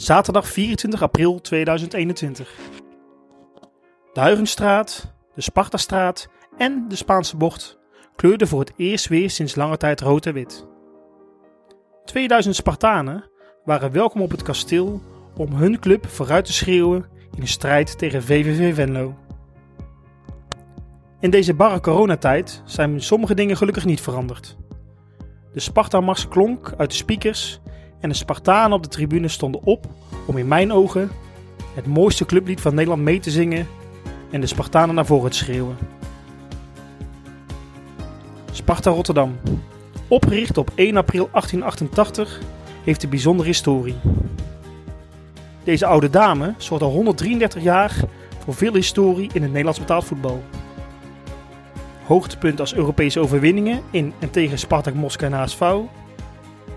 Zaterdag 24 april 2021. De Huigenstraat, de Spartastraat en de Spaanse bocht kleurden voor het eerst weer sinds lange tijd rood en wit. 2000 Spartanen waren welkom op het kasteel om hun club vooruit te schreeuwen in de strijd tegen VVV Venlo. In deze barre coronatijd zijn sommige dingen gelukkig niet veranderd. De Sparta-mars klonk uit de speakers en de Spartanen op de tribune stonden op om in mijn ogen het mooiste clublied van Nederland mee te zingen en de Spartanen naar voren te schreeuwen. Sparta Rotterdam. Opgericht op 1 april 1888 heeft een bijzondere historie. Deze oude dame zorgt al 133 jaar voor veel historie in het Nederlands betaald voetbal. Hoogtepunt als Europese overwinningen in en tegen Spartak Moskou en HSV.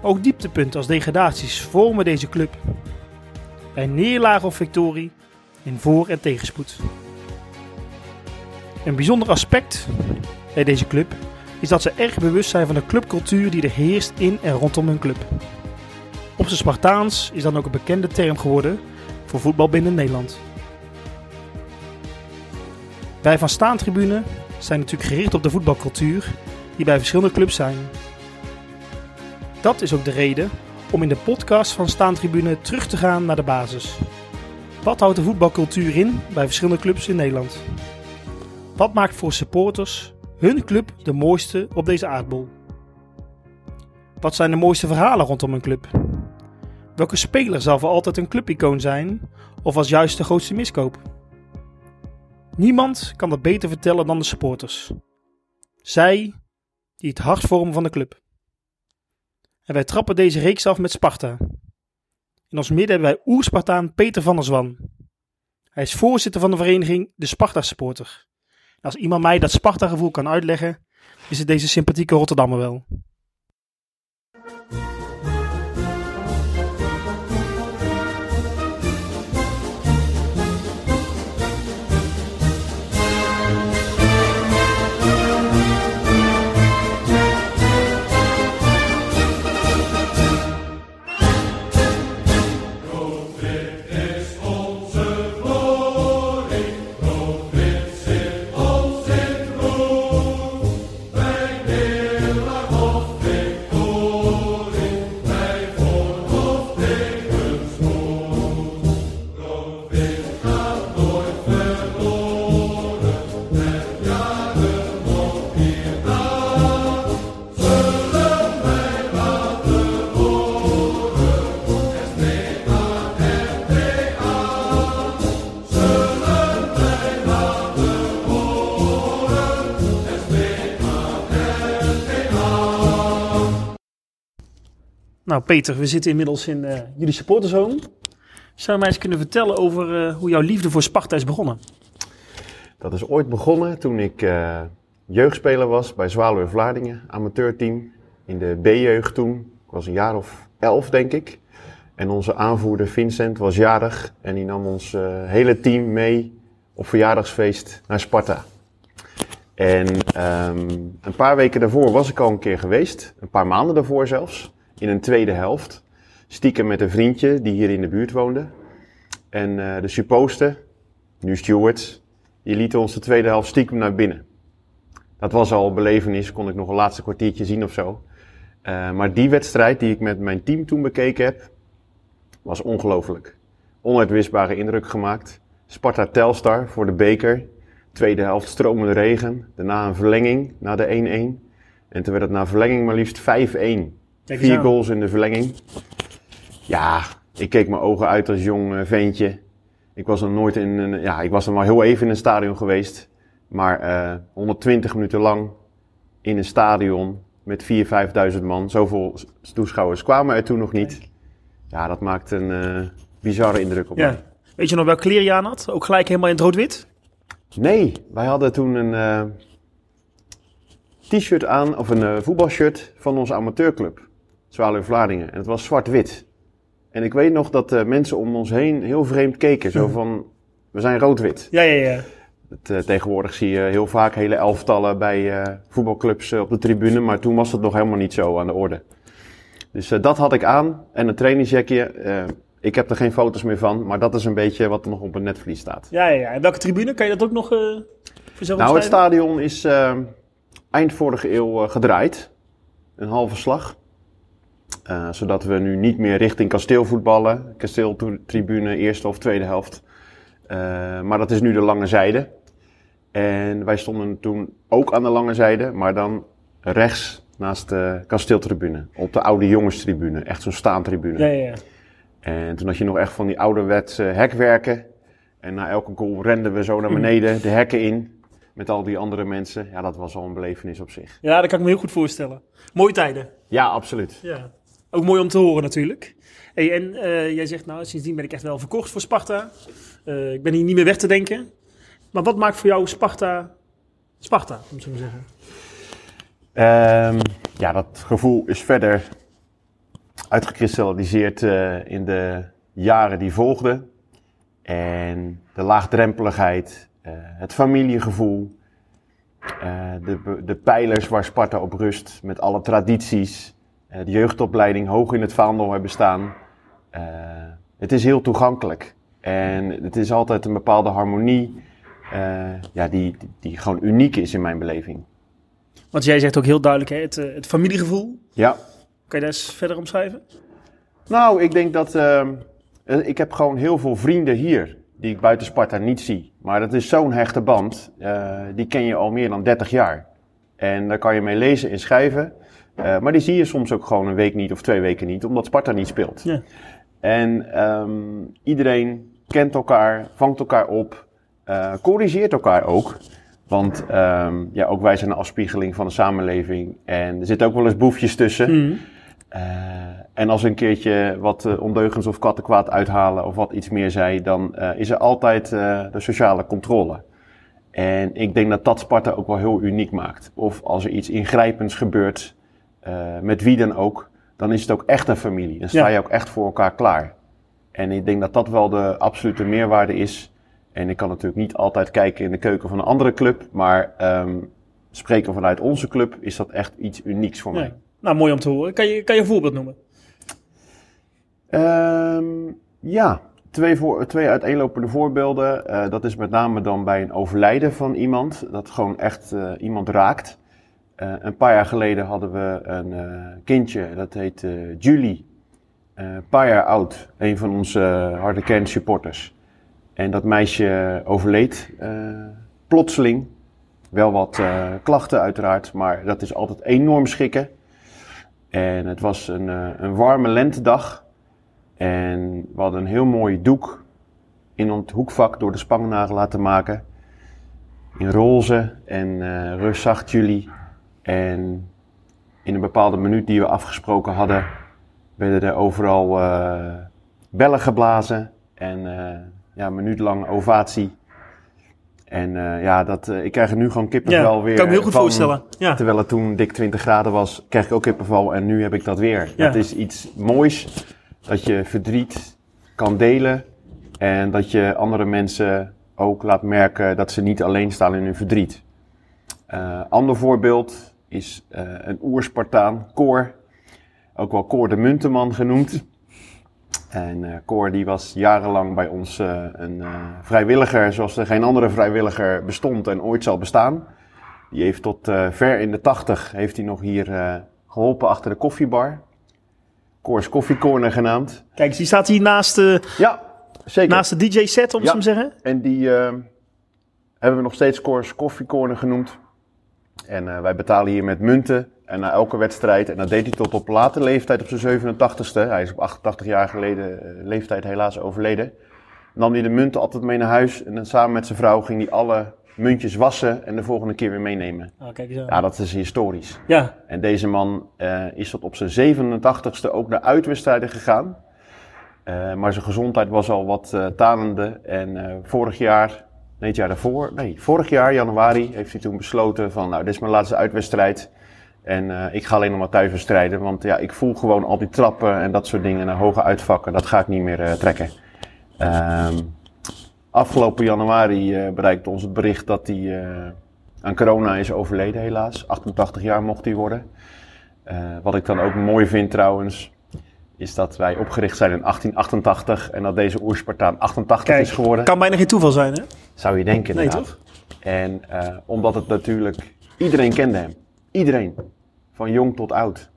Ook dieptepunten als degradaties vormen deze club. Bij neerlagen of victorie in voor- en tegenspoed. Een bijzonder aspect bij deze club is dat ze erg bewust zijn van de clubcultuur die er heerst in en rondom hun club. Op zijn Spartaans is dan ook een bekende term geworden voor voetbal binnen Nederland. Wij van Staantribune zijn natuurlijk gericht op de voetbalcultuur die bij verschillende clubs zijn. Dat is ook de reden om in de podcast van Staantribune terug te gaan naar de basis. Wat houdt de voetbalcultuur in bij verschillende clubs in Nederland? Wat maakt voor supporters hun club de mooiste op deze aardbol? Wat zijn de mooiste verhalen rondom een club? Welke speler zal voor altijd een clubicoon zijn of als juist de grootste miskoop? Niemand kan dat beter vertellen dan de supporters. Zij die het hart vormen van de club. En wij trappen deze reeks af met Sparta. In ons midden hebben wij oerspartaan Peter van der Zwan. Hij is voorzitter van de vereniging De Sparta Supporter. Als iemand mij dat Sparta gevoel kan uitleggen, is het deze sympathieke Rotterdammer wel. Nou Peter, we zitten inmiddels in uh, jullie supportershome. Zou je mij eens kunnen vertellen over uh, hoe jouw liefde voor Sparta is begonnen? Dat is ooit begonnen toen ik uh, jeugdspeler was bij Zwaluwe Vlaardingen, amateurteam. In de B-jeugd toen. Ik was een jaar of elf denk ik. En onze aanvoerder Vincent was jarig en die nam ons hele team mee op verjaardagsfeest naar Sparta. En um, een paar weken daarvoor was ik al een keer geweest, een paar maanden daarvoor zelfs in een tweede helft. Stiekem met een vriendje die hier in de buurt woonde. En uh, de supposter, nu stewards, die lieten ons de tweede helft stiekem naar binnen. Dat was al belevenis, kon ik nog een laatste kwartiertje zien of zo. Uh, maar die wedstrijd die ik met mijn team toen bekeken heb, was ongelooflijk. Onuitwisbare indruk gemaakt. Sparta Telstar voor de beker. Tweede helft stromende regen. Daarna een verlenging, na de 1-1. En toen werd het na verlenging maar liefst 5-1. Vier goals in de verlenging. Ja, ik keek mijn ogen uit als jong ventje. Ik was er nooit in een, ja, ik was er maar heel even in een stadion geweest. Maar uh, 120 minuten lang in een stadion met 4.000, 5.000 man. Zoveel toeschouwers kwamen er toen nog niet. Ja, dat maakt een uh, bizarre indruk op ja. mij. Weet je nog welk kleren je aan had? Ook gelijk helemaal in het rood-wit? Nee, wij hadden toen een uh, t-shirt aan, of een voetbalshirt van onze amateurclub. Zwaluwe Vlaardingen. En het was zwart-wit. En ik weet nog dat uh, mensen om ons heen heel vreemd keken. Zo van, we zijn rood-wit. Ja, ja, ja. Het, uh, tegenwoordig zie je heel vaak hele elftallen bij uh, voetbalclubs op de tribune. Maar toen was dat nog helemaal niet zo aan de orde. Dus dat had ik aan. En een trainingsjackje. Ik heb er geen foto's meer van, maar dat is een beetje wat er nog op het netvlies staat. Ja, ja, ja. En welke tribune? Kan je dat ook nog voor Nou, het stadion is eind vorige eeuw gedraaid. Een halve slag. Zodat we nu niet meer richting kasteel voetballen. Kasteeltribune, eerste of tweede helft. maar dat is nu de lange zijde. En wij stonden toen ook aan de lange zijde, maar dan rechts naast de kasteeltribune. Op de oude jongenstribune, echt zo'n staantribune. Ja, ja, ja. En toen had je nog echt van die ouderwetse hekwerken. En na elke goal renden we zo naar beneden, de hekken in. Met al die andere mensen. Ja, dat was al een belevenis op zich. Ja, dat kan ik me heel goed voorstellen. Mooie tijden. Ja, absoluut. Ja. Ook mooi om te horen natuurlijk. Hey, en uh, jij zegt, nou, sindsdien ben ik echt wel verkocht voor Sparta. Uh, ik ben hier niet meer weg te denken. Maar wat maakt voor jou Sparta Sparta, om zo te zeggen? Um, ja, dat gevoel is verder uitgekristalliseerd uh, in de jaren die volgden. En de laagdrempeligheid, het familiegevoel, de, de pijlers waar Sparta op rust, met alle tradities, de jeugdopleiding hoog in het vaandel hebben staan. het is heel toegankelijk. En het is altijd een bepaalde harmonie ja, die, die, gewoon uniek is in mijn beleving. Want jij zegt ook heel duidelijk, hè, het, het familiegevoel. Ja. Kan je daar eens verder omschrijven? Nou, ik denk dat. Uh, ik heb gewoon heel veel vrienden hier. die ik buiten Sparta niet zie. Maar dat is zo'n hechte band. Uh, die ken je al meer dan 30 jaar. En daar kan je mee lezen en schrijven. Uh, maar die zie je soms ook gewoon een week niet of twee weken niet, omdat Sparta niet speelt. Ja. En um, iedereen kent elkaar, vangt elkaar op, corrigeert elkaar ook. Want um, ja, ook wij zijn een afspiegeling van de samenleving. En er zitten ook wel eens boefjes tussen. Mm. Uh, en als we een keertje wat uh, ondeugens of kattenkwaad uithalen of wat iets meer zei, dan uh, is er altijd de sociale controle. En ik denk dat dat Sparta ook wel heel uniek maakt. Of als er iets ingrijpends gebeurt, met wie dan ook, dan is het ook echt een familie. Dan sta je ook echt voor elkaar klaar. En ik denk dat dat wel de absolute meerwaarde is. En ik kan natuurlijk niet altijd kijken in de keuken van een andere club, maar um, spreken vanuit onze club is dat echt iets unieks voor ja. mij. Nou, mooi om te horen. Kan je, kan je een voorbeeld noemen? Um, ja, twee, voor, twee uiteenlopende voorbeelden. Uh, dat is met name dan bij een overlijden van iemand. Dat gewoon echt uh, iemand raakt. Uh, een paar jaar geleden hadden we een kindje, dat heet Julie. een paar jaar oud. Een van onze harde kern supporters. En dat meisje overleed plotseling. Wel wat klachten uiteraard, maar dat is altijd enorm schikken. En het was een, een warme lentedag. En we hadden een heel mooi doek in het hoekvak door de spangnagel laten maken. In roze en uh, jullie. En in een bepaalde minuut die we afgesproken hadden, werden er overal uh, bellen geblazen. En ja, een minuut lang ovatie. En uh, ja, dat, uh, ik krijg er nu gewoon kippenvel ja, weer. kan me heel goed van, voorstellen. Ja. Terwijl het toen dik 20 graden was, kreeg ik ook kippenvel en nu heb ik dat weer. Ja. Dat is iets moois, dat je verdriet kan delen en dat je andere mensen ook laat merken dat ze niet alleen staan in hun verdriet. Uh, ander voorbeeld is een oerspartaan, Cor, ook wel Cor de Munteman genoemd. En uh, Cor die was jarenlang bij ons uh, een uh, vrijwilliger zoals er geen andere vrijwilliger bestond en ooit zal bestaan. Die heeft tot ver in de tachtig heeft hij nog hier geholpen achter de koffiebar. Coors Koffiecorner genaamd. Kijk, eens, die staat hier naast de, ja, zeker. naast de DJ-set, om ja. zo te zeggen. En die hebben we nog steeds Coors Koffiecorner genoemd. En wij betalen hier met munten. En na elke wedstrijd, en dat deed hij tot op late leeftijd, op zijn 87ste, hij is op 88 jaar geleden uh, leeftijd helaas overleden, nam hij de munten altijd mee naar huis en dan samen met zijn vrouw ging hij alle muntjes wassen en de volgende keer weer meenemen. Oh, kijk eens. Ja, dat is historisch. Ja. En deze man uh, is tot op zijn 87ste ook naar uitwedstrijden gegaan. Maar zijn gezondheid was al wat talende en vorig jaar, nee het jaar daarvoor, nee, vorig jaar, januari, heeft hij toen besloten van nou, dit is mijn laatste uitwedstrijd. En uh, ik ga alleen nog maar thuis bestrijden, want ja, ik voel gewoon al die trappen en dat soort dingen naar hoge uitvakken. Dat ga ik niet meer uh, trekken. Um, afgelopen januari uh, bereikte ons het bericht dat hij aan corona is overleden helaas. 88 jaar mocht hij worden. wat ik dan ook mooi vind trouwens. is dat wij opgericht zijn in 1888 en dat deze Oerspartaan 88 is geworden. Kan bijna geen toeval zijn, hè? Zou je denken, Nee, inderdaad. En eh, omdat het natuurlijk... Iedereen kende hem. Iedereen. Van jong tot oud.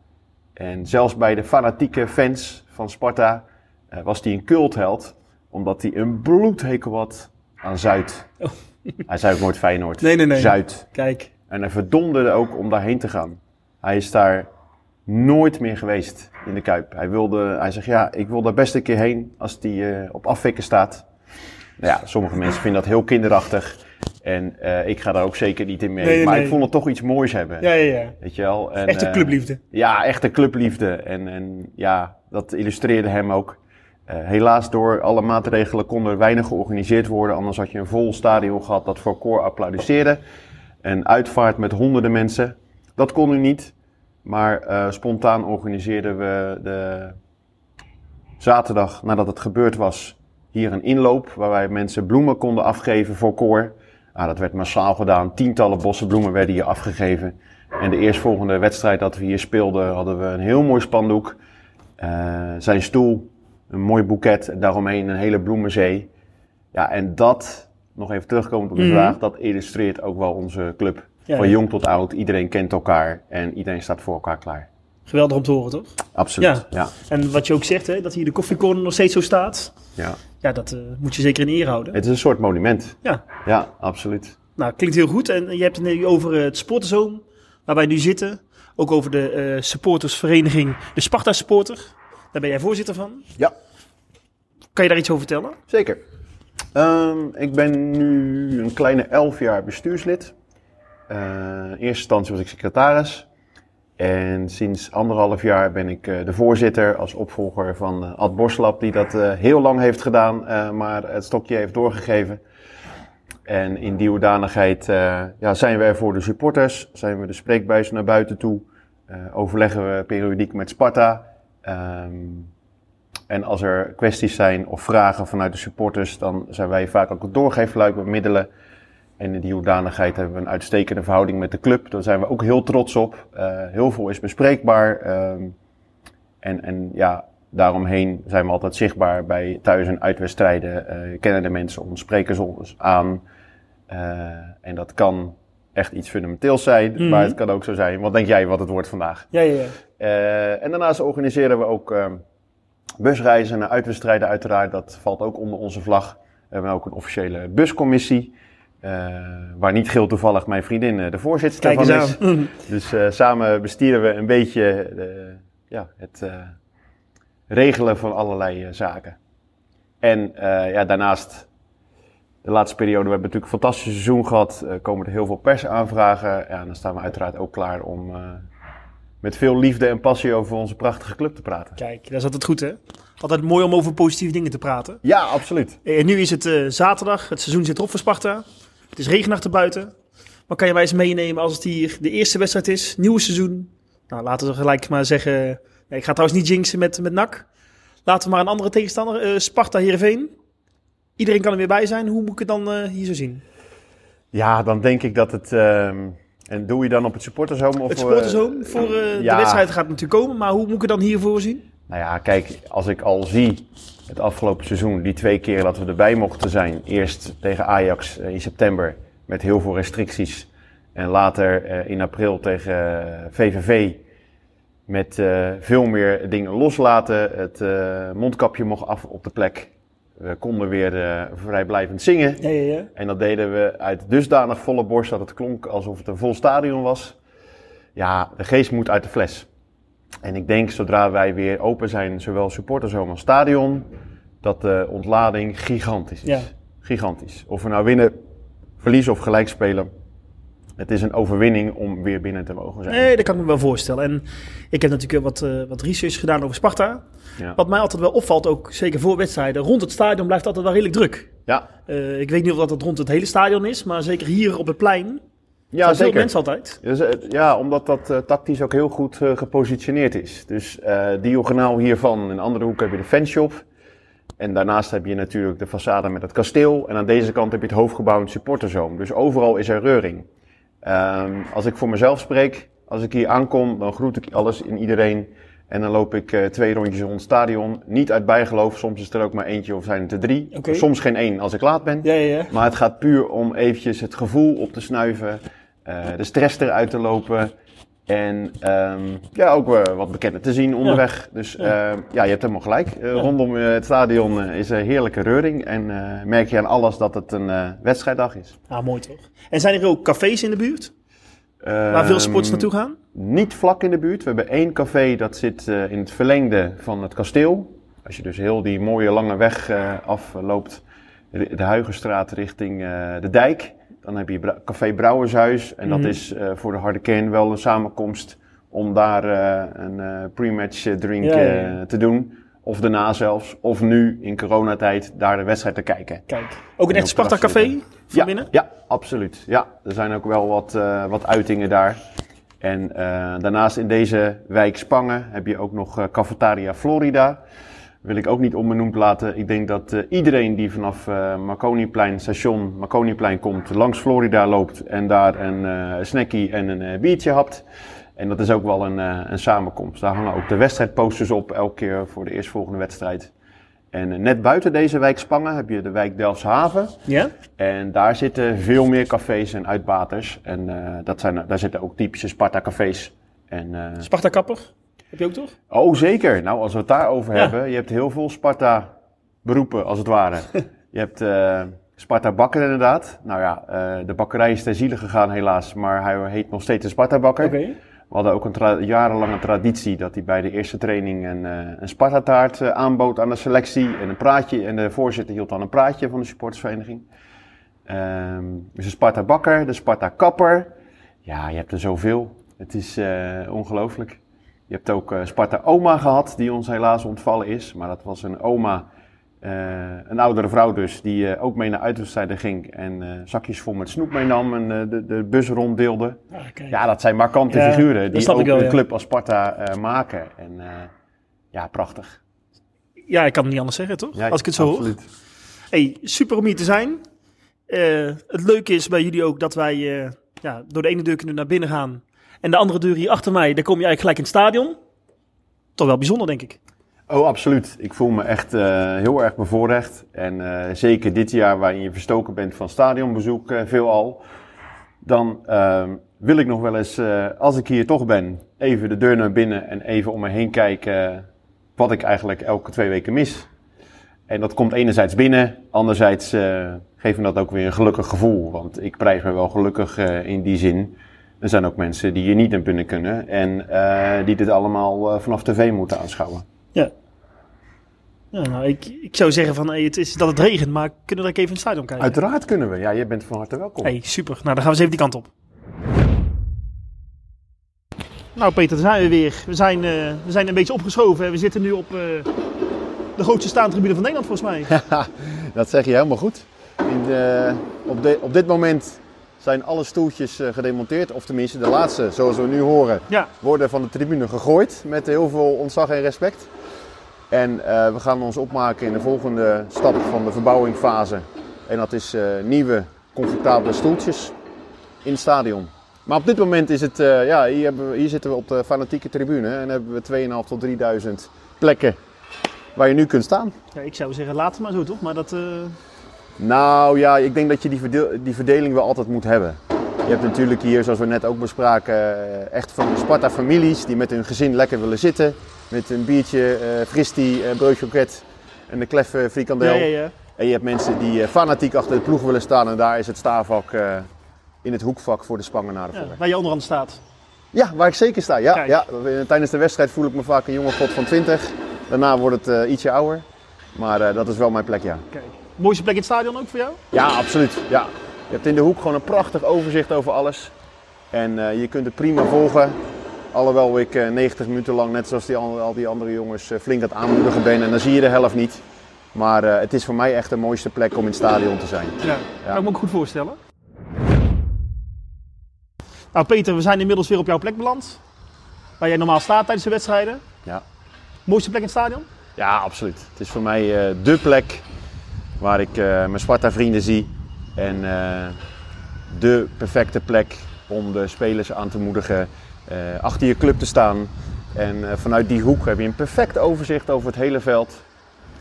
En zelfs bij de fanatieke fans van Sparta eh, was hij een cultheld. Omdat hij een bloedhekel had aan Zuid. Oh. Hij zei ook nooit Feyenoord. Nee, nee, nee. Zuid. Kijk. En hij verdonderde ook om daarheen te gaan. Hij is daar nooit meer geweest in de Kuip. Hij, wilde, hij zegt, ja, ik wil daar best een keer heen als die eh, op afwikken staat. Nou ja, sommige mensen vinden dat heel kinderachtig. En eh, ik ga daar ook zeker niet in mee. Nee, nee, maar nee. ik vond het toch iets moois hebben. Ja, ja, ja. Weet je wel? En, Echte eh, clubliefde. ja, echte clubliefde. En, en ja, dat illustreerde hem ook. Eh, helaas door alle maatregelen kon er weinig georganiseerd worden. Anders had je een vol stadion gehad dat voor koor applaudisseerde. Een uitvaart met honderden mensen. Dat kon nu niet. Maar spontaan organiseerden we de zaterdag nadat het gebeurd was hier een inloop. Waar wij mensen bloemen konden afgeven voor koor. Ah, dat werd massaal gedaan. Tientallen bossen bloemen werden hier afgegeven. En de eerstvolgende wedstrijd dat we hier speelden hadden we een heel mooi spandoek. Eh, zijn stoel, een mooi boeket en daaromheen een hele bloemenzee. Ja, en dat, nog even terugkomend op de Mhm. vraag, dat illustreert ook wel onze club. Ja, Van ja. jong tot oud, iedereen kent elkaar en iedereen staat voor elkaar klaar. Geweldig om te horen, toch? Absoluut. Ja, ja. En wat je ook zegt, hè, dat hier de koffiecorner nog steeds zo staat. Ja, dat eh, moet je zeker in eer houden. Het is een soort monument. Ja, Ja, absoluut. nou, klinkt heel goed. En je hebt het nu over eh, het supporterzoom, waar wij nu zitten. Ook over de eh, supportersvereniging, de Sparta Supporter. Daar ben jij voorzitter van. Ja. Kan je daar iets over vertellen? Zeker. Ehm, ik ben nu een kleine elf jaar bestuurslid. In eerste instantie was ik secretaris. En sinds anderhalf jaar ben ik eh, de voorzitter als opvolger van eh, Ad Borslap, die dat eh, heel lang heeft gedaan, maar het stokje heeft doorgegeven. En in die hoedanigheid ja, zijn we er voor de supporters, zijn we de spreekbuis naar buiten toe, overleggen we periodiek met Sparta. Ehm, en als er kwesties zijn of vragen vanuit de supporters, dan zijn wij vaak ook het doorgeefluik bemiddelen. En in die hoedanigheid hebben we een uitstekende verhouding met de club. Daar zijn we ook heel trots op. Eh, heel veel is bespreekbaar. ehm, en, en ja, daaromheen zijn we altijd zichtbaar bij thuis- en uitwedstrijden. Eh, kennen de mensen ons, spreken ze ons aan. Eh, en dat kan echt iets fundamenteels zijn, Mhm. maar het kan ook zo zijn. Wat denk jij wat het wordt vandaag? Ja, ja, ja. En daarnaast organiseren we ook ehm, busreizen naar uitwedstrijden uiteraard. Dat valt ook onder onze vlag. We hebben ook een officiële buscommissie. Eh, waar niet geheel toevallig mijn vriendin eh, de voorzitter van is. aan. Dus eh, samen bestieren we een beetje ja, het regelen van allerlei zaken. En ja, daarnaast, de laatste periode, we hebben natuurlijk een fantastisch seizoen gehad. eh, komen er heel veel persaanvragen. Ja, en dan staan we uiteraard ook klaar om met veel liefde en passie over onze prachtige club te praten. Kijk, dat is altijd goed, hè? Altijd mooi om over positieve dingen te praten. Ja, absoluut. En nu is het zaterdag, het seizoen zit erop voor Sparta. Het is regenachtig buiten. Maar kan je mij eens meenemen als het hier de eerste wedstrijd is, nieuwe seizoen? Nou, laten we gelijk maar zeggen... nee, ik ga trouwens niet jinxen met, met NAC. Laten we maar een andere tegenstander, eh, Sparta Heerenveen. Iedereen kan er weer bij zijn. Hoe moet ik het dan eh, hier zo zien? Ja, dan denk ik dat het... ehm, en doe je dan op het supportershome? Of, Het supportershome voor eh, ja. de wedstrijd gaat natuurlijk komen. Maar hoe moet ik het dan hiervoor zien? Nou ja, kijk, als ik al zie het afgelopen seizoen, die twee keer dat we erbij mochten zijn. Eerst tegen Ajax eh, in september met heel veel restricties. En later eh, in april tegen VVV met eh, veel meer dingen loslaten. Het mondkapje mocht af op de plek. We konden weer vrijblijvend zingen. Ja, ja, ja. En dat deden we uit dusdanig volle borst dat het klonk alsof het een vol stadion was. Ja, de geest moet uit de fles. En ik denk zodra wij weer open zijn, zowel supporterzone als stadion, dat de ontlading gigantisch is. Ja. Gigantisch. Of we nou winnen, verliezen of gelijk spelen. Het is een overwinning om weer binnen te mogen zijn. Nee, dat kan ik me wel voorstellen. En ik heb natuurlijk wat, eh, wat research gedaan over Sparta. Ja. Wat mij altijd wel opvalt, ook zeker voor wedstrijden, rond het stadion blijft het altijd wel redelijk druk. Ja, Eh, ik weet niet of dat het rond het hele stadion is, maar zeker hier op het plein ja veel zeker. mensen altijd. Ja, omdat dat eh, tactisch ook heel goed eh, gepositioneerd is. Dus eh diagonaal hiervan, in een andere hoek heb je de fanshop. En daarnaast heb je natuurlijk de façade met het kasteel. En aan deze kant heb je het hoofdgebouw en het supporterzone. Dus overal is er reuring. Ehm, als ik voor mezelf spreek, als ik hier aankom, dan groet ik alles en iedereen. En dan loop ik eh, twee rondjes rond het stadion. Niet uit bijgeloof, soms is er ook maar eentje of zijn het er drie. Soms geen één als ik laat ben. Ja, ja, ja. Maar het gaat puur om eventjes het gevoel op te snuiven, eh, de stress eruit te lopen. En ehm, ja, ook eh, wat bekenden te zien onderweg. Dus Ja. je hebt helemaal gelijk. Rondom het stadion is een heerlijke reuring. En merk je aan alles dat het een wedstrijddag is. Ah, mooi toch. En zijn er ook cafés in de buurt waar veel Ehm, sporters naartoe gaan? Niet vlak in de buurt. We hebben één café dat zit eh, in het verlengde van het kasteel. Als je dus heel die mooie lange weg eh, afloopt, de de Huigenstraat richting eh, de dijk. Dan heb je café Brouwershuis. En dat Mhm. is voor de harde kern wel een samenkomst om daar een pre-match drink Ja, ja, ja. te doen. Of daarna zelfs. Of nu in coronatijd daar de wedstrijd te kijken. Kijk, ook een En echt Sparta-café zitten. van ja, binnen? Ja, absoluut. Ja, er zijn ook wel wat, eh, wat uitingen daar. En eh, daarnaast in deze wijk Spangen heb je ook nog eh Cafetaria Florida. Wil ik ook niet onbenoemd laten. Ik denk dat iedereen die vanaf Marconiplein, station Marconiplein komt, langs Florida loopt en daar een snackie en een biertje hapt. En dat is ook wel een, eh, een samenkomst. Daar hangen ook de wedstrijdposters op, elke keer voor de eerstvolgende wedstrijd. En eh, net buiten deze wijk Spangen heb je de wijk Delfshaven. Ja? En daar zitten veel meer cafés en uitbaters. En eh, dat zijn, daar zitten ook typische Sparta-cafés. En, Sparta-kapper? Heb je ook toch? oh, zeker. Nou, als we het daarover Ja. hebben. Je hebt heel veel Sparta-beroepen, als het ware. je hebt Sparta-bakker inderdaad. Nou ja, de bakkerij is ter ziele gegaan helaas. Maar hij heet nog steeds de Sparta-bakker. Oké. We hadden ook een jarenlange traditie dat hij bij de eerste training een, eh, een Sparta-taart eh, aanbood aan de selectie. En een praatje. En de voorzitter hield dan een praatje van de supportersvereniging. Ehm dus de Sparta-bakker, de Sparta-kapper. Ja, je hebt er zoveel. Het is eh, ongelooflijk. Je hebt ook eh, Sparta-oma gehad, die ons helaas ontvallen is. Maar dat was een oma, een oudere vrouw dus, die eh, ook mee naar uitwedstrijden ging. En eh, zakjes vol met snoep meenam en eh, de, de bus ronddeelde. Ah. Ja, dat zijn markante Ja, figuren die ook wel, een ja. club als Sparta eh, maken. En eh, ja, prachtig. Ja, ik kan het niet anders zeggen, toch? Ja, Als ik het zo hoor. absoluut. Hey, super om hier te zijn. Eh, het leuke is bij jullie ook dat wij eh, ja, door de ene deur kunnen naar binnen gaan. En de andere deur hier achter mij, daar kom je eigenlijk gelijk in het stadion. Toch wel bijzonder, denk ik. Oh, absoluut. Ik voel me echt eh, heel erg bevoorrecht. En eh, zeker dit jaar waarin je verstoken bent van stadionbezoek eh, veelal. Dan ehm, wil ik nog wel eens, als ik hier toch ben, even de deur naar binnen en even om me heen kijken wat ik eigenlijk elke twee weken mis. En dat komt enerzijds binnen, anderzijds geeft me dat ook weer een gelukkig gevoel. Want ik prijs me wel gelukkig in die zin. Er zijn ook mensen die hier niet naar binnen kunnen en die dit allemaal vanaf tv moeten aanschouwen. Ja. Ja, nou, ik, ik zou zeggen van, hey, het is dat het regent, maar kunnen we er even in het stadion kijken? Uiteraard kunnen we. Ja, je bent van harte welkom. Hey, super. Nou, dan gaan we eens even die kant op. Nou, Peter, daar zijn we weer. We zijn, eh, we zijn een beetje opgeschoven. We zitten nu op eh, de grootste staantribune van Nederland, volgens mij. dat zeg je helemaal goed. In de, op, de, op dit moment zijn alle stoeltjes eh, gedemonteerd. Of tenminste, de laatste, zoals we nu horen, Ja, worden van de tribune gegooid. Met heel veel ontzag en respect. En eh, we gaan ons opmaken in de volgende stap van de verbouwingfase. En dat is eh, nieuwe, comfortabele stoeltjes in het stadion. Maar op dit moment is het, eh, ja, hier, hebben we, hier zitten we op de fanatieke tribune. En hebben we 2.500 tot 3.000 plekken waar je nu kunt staan. ja ik zou zeggen, laat het maar zo, toch? Maar dat... Nou ja, ik denk dat je die, verdeel- die verdeling wel altijd moet hebben. Je hebt natuurlijk hier, zoals we net ook bespraken, echt van de Sparta-families die met hun gezin lekker willen zitten. Met een biertje, eh fristie, eh, broodje kroket en de kleffe frikandel. ja, ja, ja. En je hebt mensen die eh, fanatiek achter de ploeg willen staan en daar is het staafvak eh, in het hoekvak voor de Spangenaren ja. voor. Waar je onderhand staat. Ja, waar ik zeker sta. Ja, Kijk. ja, tijdens de wedstrijd voel ik me vaak een jonge god van 20. Daarna wordt het eh, ietsje ouder. Maar eh, dat is wel mijn plek, ja. Kijk. Mooiste plek in het stadion ook voor jou? Ja, absoluut. Ja. Je hebt in de hoek gewoon een prachtig overzicht over alles. En eh, je kunt het prima volgen. Alhoewel ik eh, 90 minuten lang, net zoals die, al, die andere jongens, eh, flink aan het aanmoedigen ben. En dan zie je de helft niet. Maar eh, het is voor mij echt de mooiste plek om in het stadion te zijn. Ja. Kan ik me ook goed voorstellen. Nou, Peter, we zijn inmiddels weer op jouw plek beland. Waar jij normaal staat tijdens de wedstrijden. Ja. Mooiste plek in het stadion? Ja, absoluut. Het is voor mij eh dé plek waar ik eh, mijn Sparta-vrienden zie. En eh de perfecte plek om de spelers aan te moedigen. Eh, achter je club te staan. En eh, vanuit die hoek heb je een perfect overzicht over het hele veld.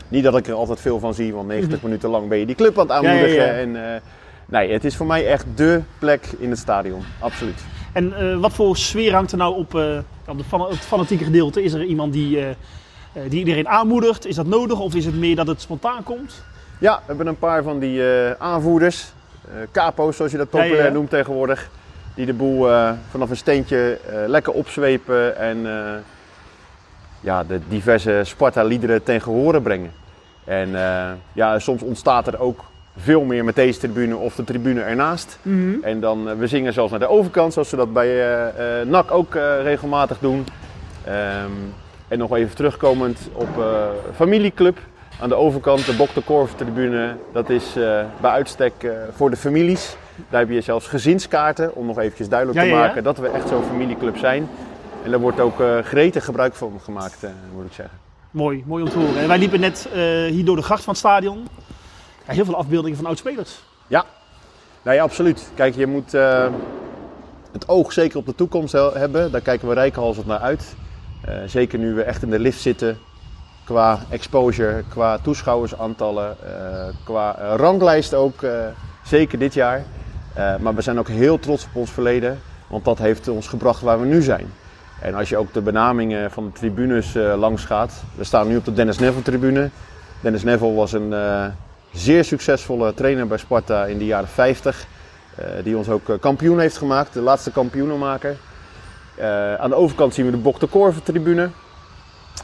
Niet dat ik er altijd veel van zie, want 90 minuten lang ben je die club aan het Ja, ja, aanmoedigen. ja. En, eh, nee, het is voor mij echt dé plek in het stadion. Absoluut. En wat voor sfeer hangt er nou op, op de fan- het fanatieke gedeelte? Is er iemand die, die iedereen aanmoedigt? Is dat nodig of is het meer dat het spontaan komt? Ja, we hebben een paar van die aanvoerders, capo's zoals je dat populair noemt tegenwoordig. Die de boel eh, vanaf een steentje eh, lekker opzwepen en eh, ja, de diverse Sparta-liederen ten gehore brengen. En ja, soms ontstaat er ook veel meer met deze tribune of de tribune ernaast. En dan, we zingen zelfs naar de overkant, zoals we dat bij NAC ook regelmatig doen. Ehm, en nog even terugkomend op familieclub. Aan de overkant, de Bok de Korf tribune, dat is bij uitstek voor de families. Daar heb je zelfs gezinskaarten, om nog eventjes duidelijk Ja, te maken dat we echt zo'n familieclub zijn. En daar wordt ook eh, gretig gebruik van gemaakt, eh, moet ik zeggen. Mooi, mooi om te horen. En wij liepen net eh, hier door de gracht van het stadion. Ja, heel veel afbeeldingen van oud-spelers. Ja, nee, absoluut. Kijk, je moet het oog zeker op de toekomst he- hebben. Daar kijken we rijkhalsend naar uit. Zeker nu we echt in de lift zitten. Qua exposure, qua toeschouwersaantallen, qua ranglijst ook. zeker dit jaar. Eh, maar we zijn ook heel trots op ons verleden. Want dat heeft ons gebracht waar we nu zijn. En als je ook de benamingen van de tribunes eh, langs gaat. We staan nu op de Dennis Neville tribune. Dennis Neville was een eh, zeer succesvolle trainer bij Sparta in de jaren 50. eh, die ons ook kampioen heeft gemaakt, de laatste kampioenenmaker. Aan de overkant zien we de Bok de Korver tribune.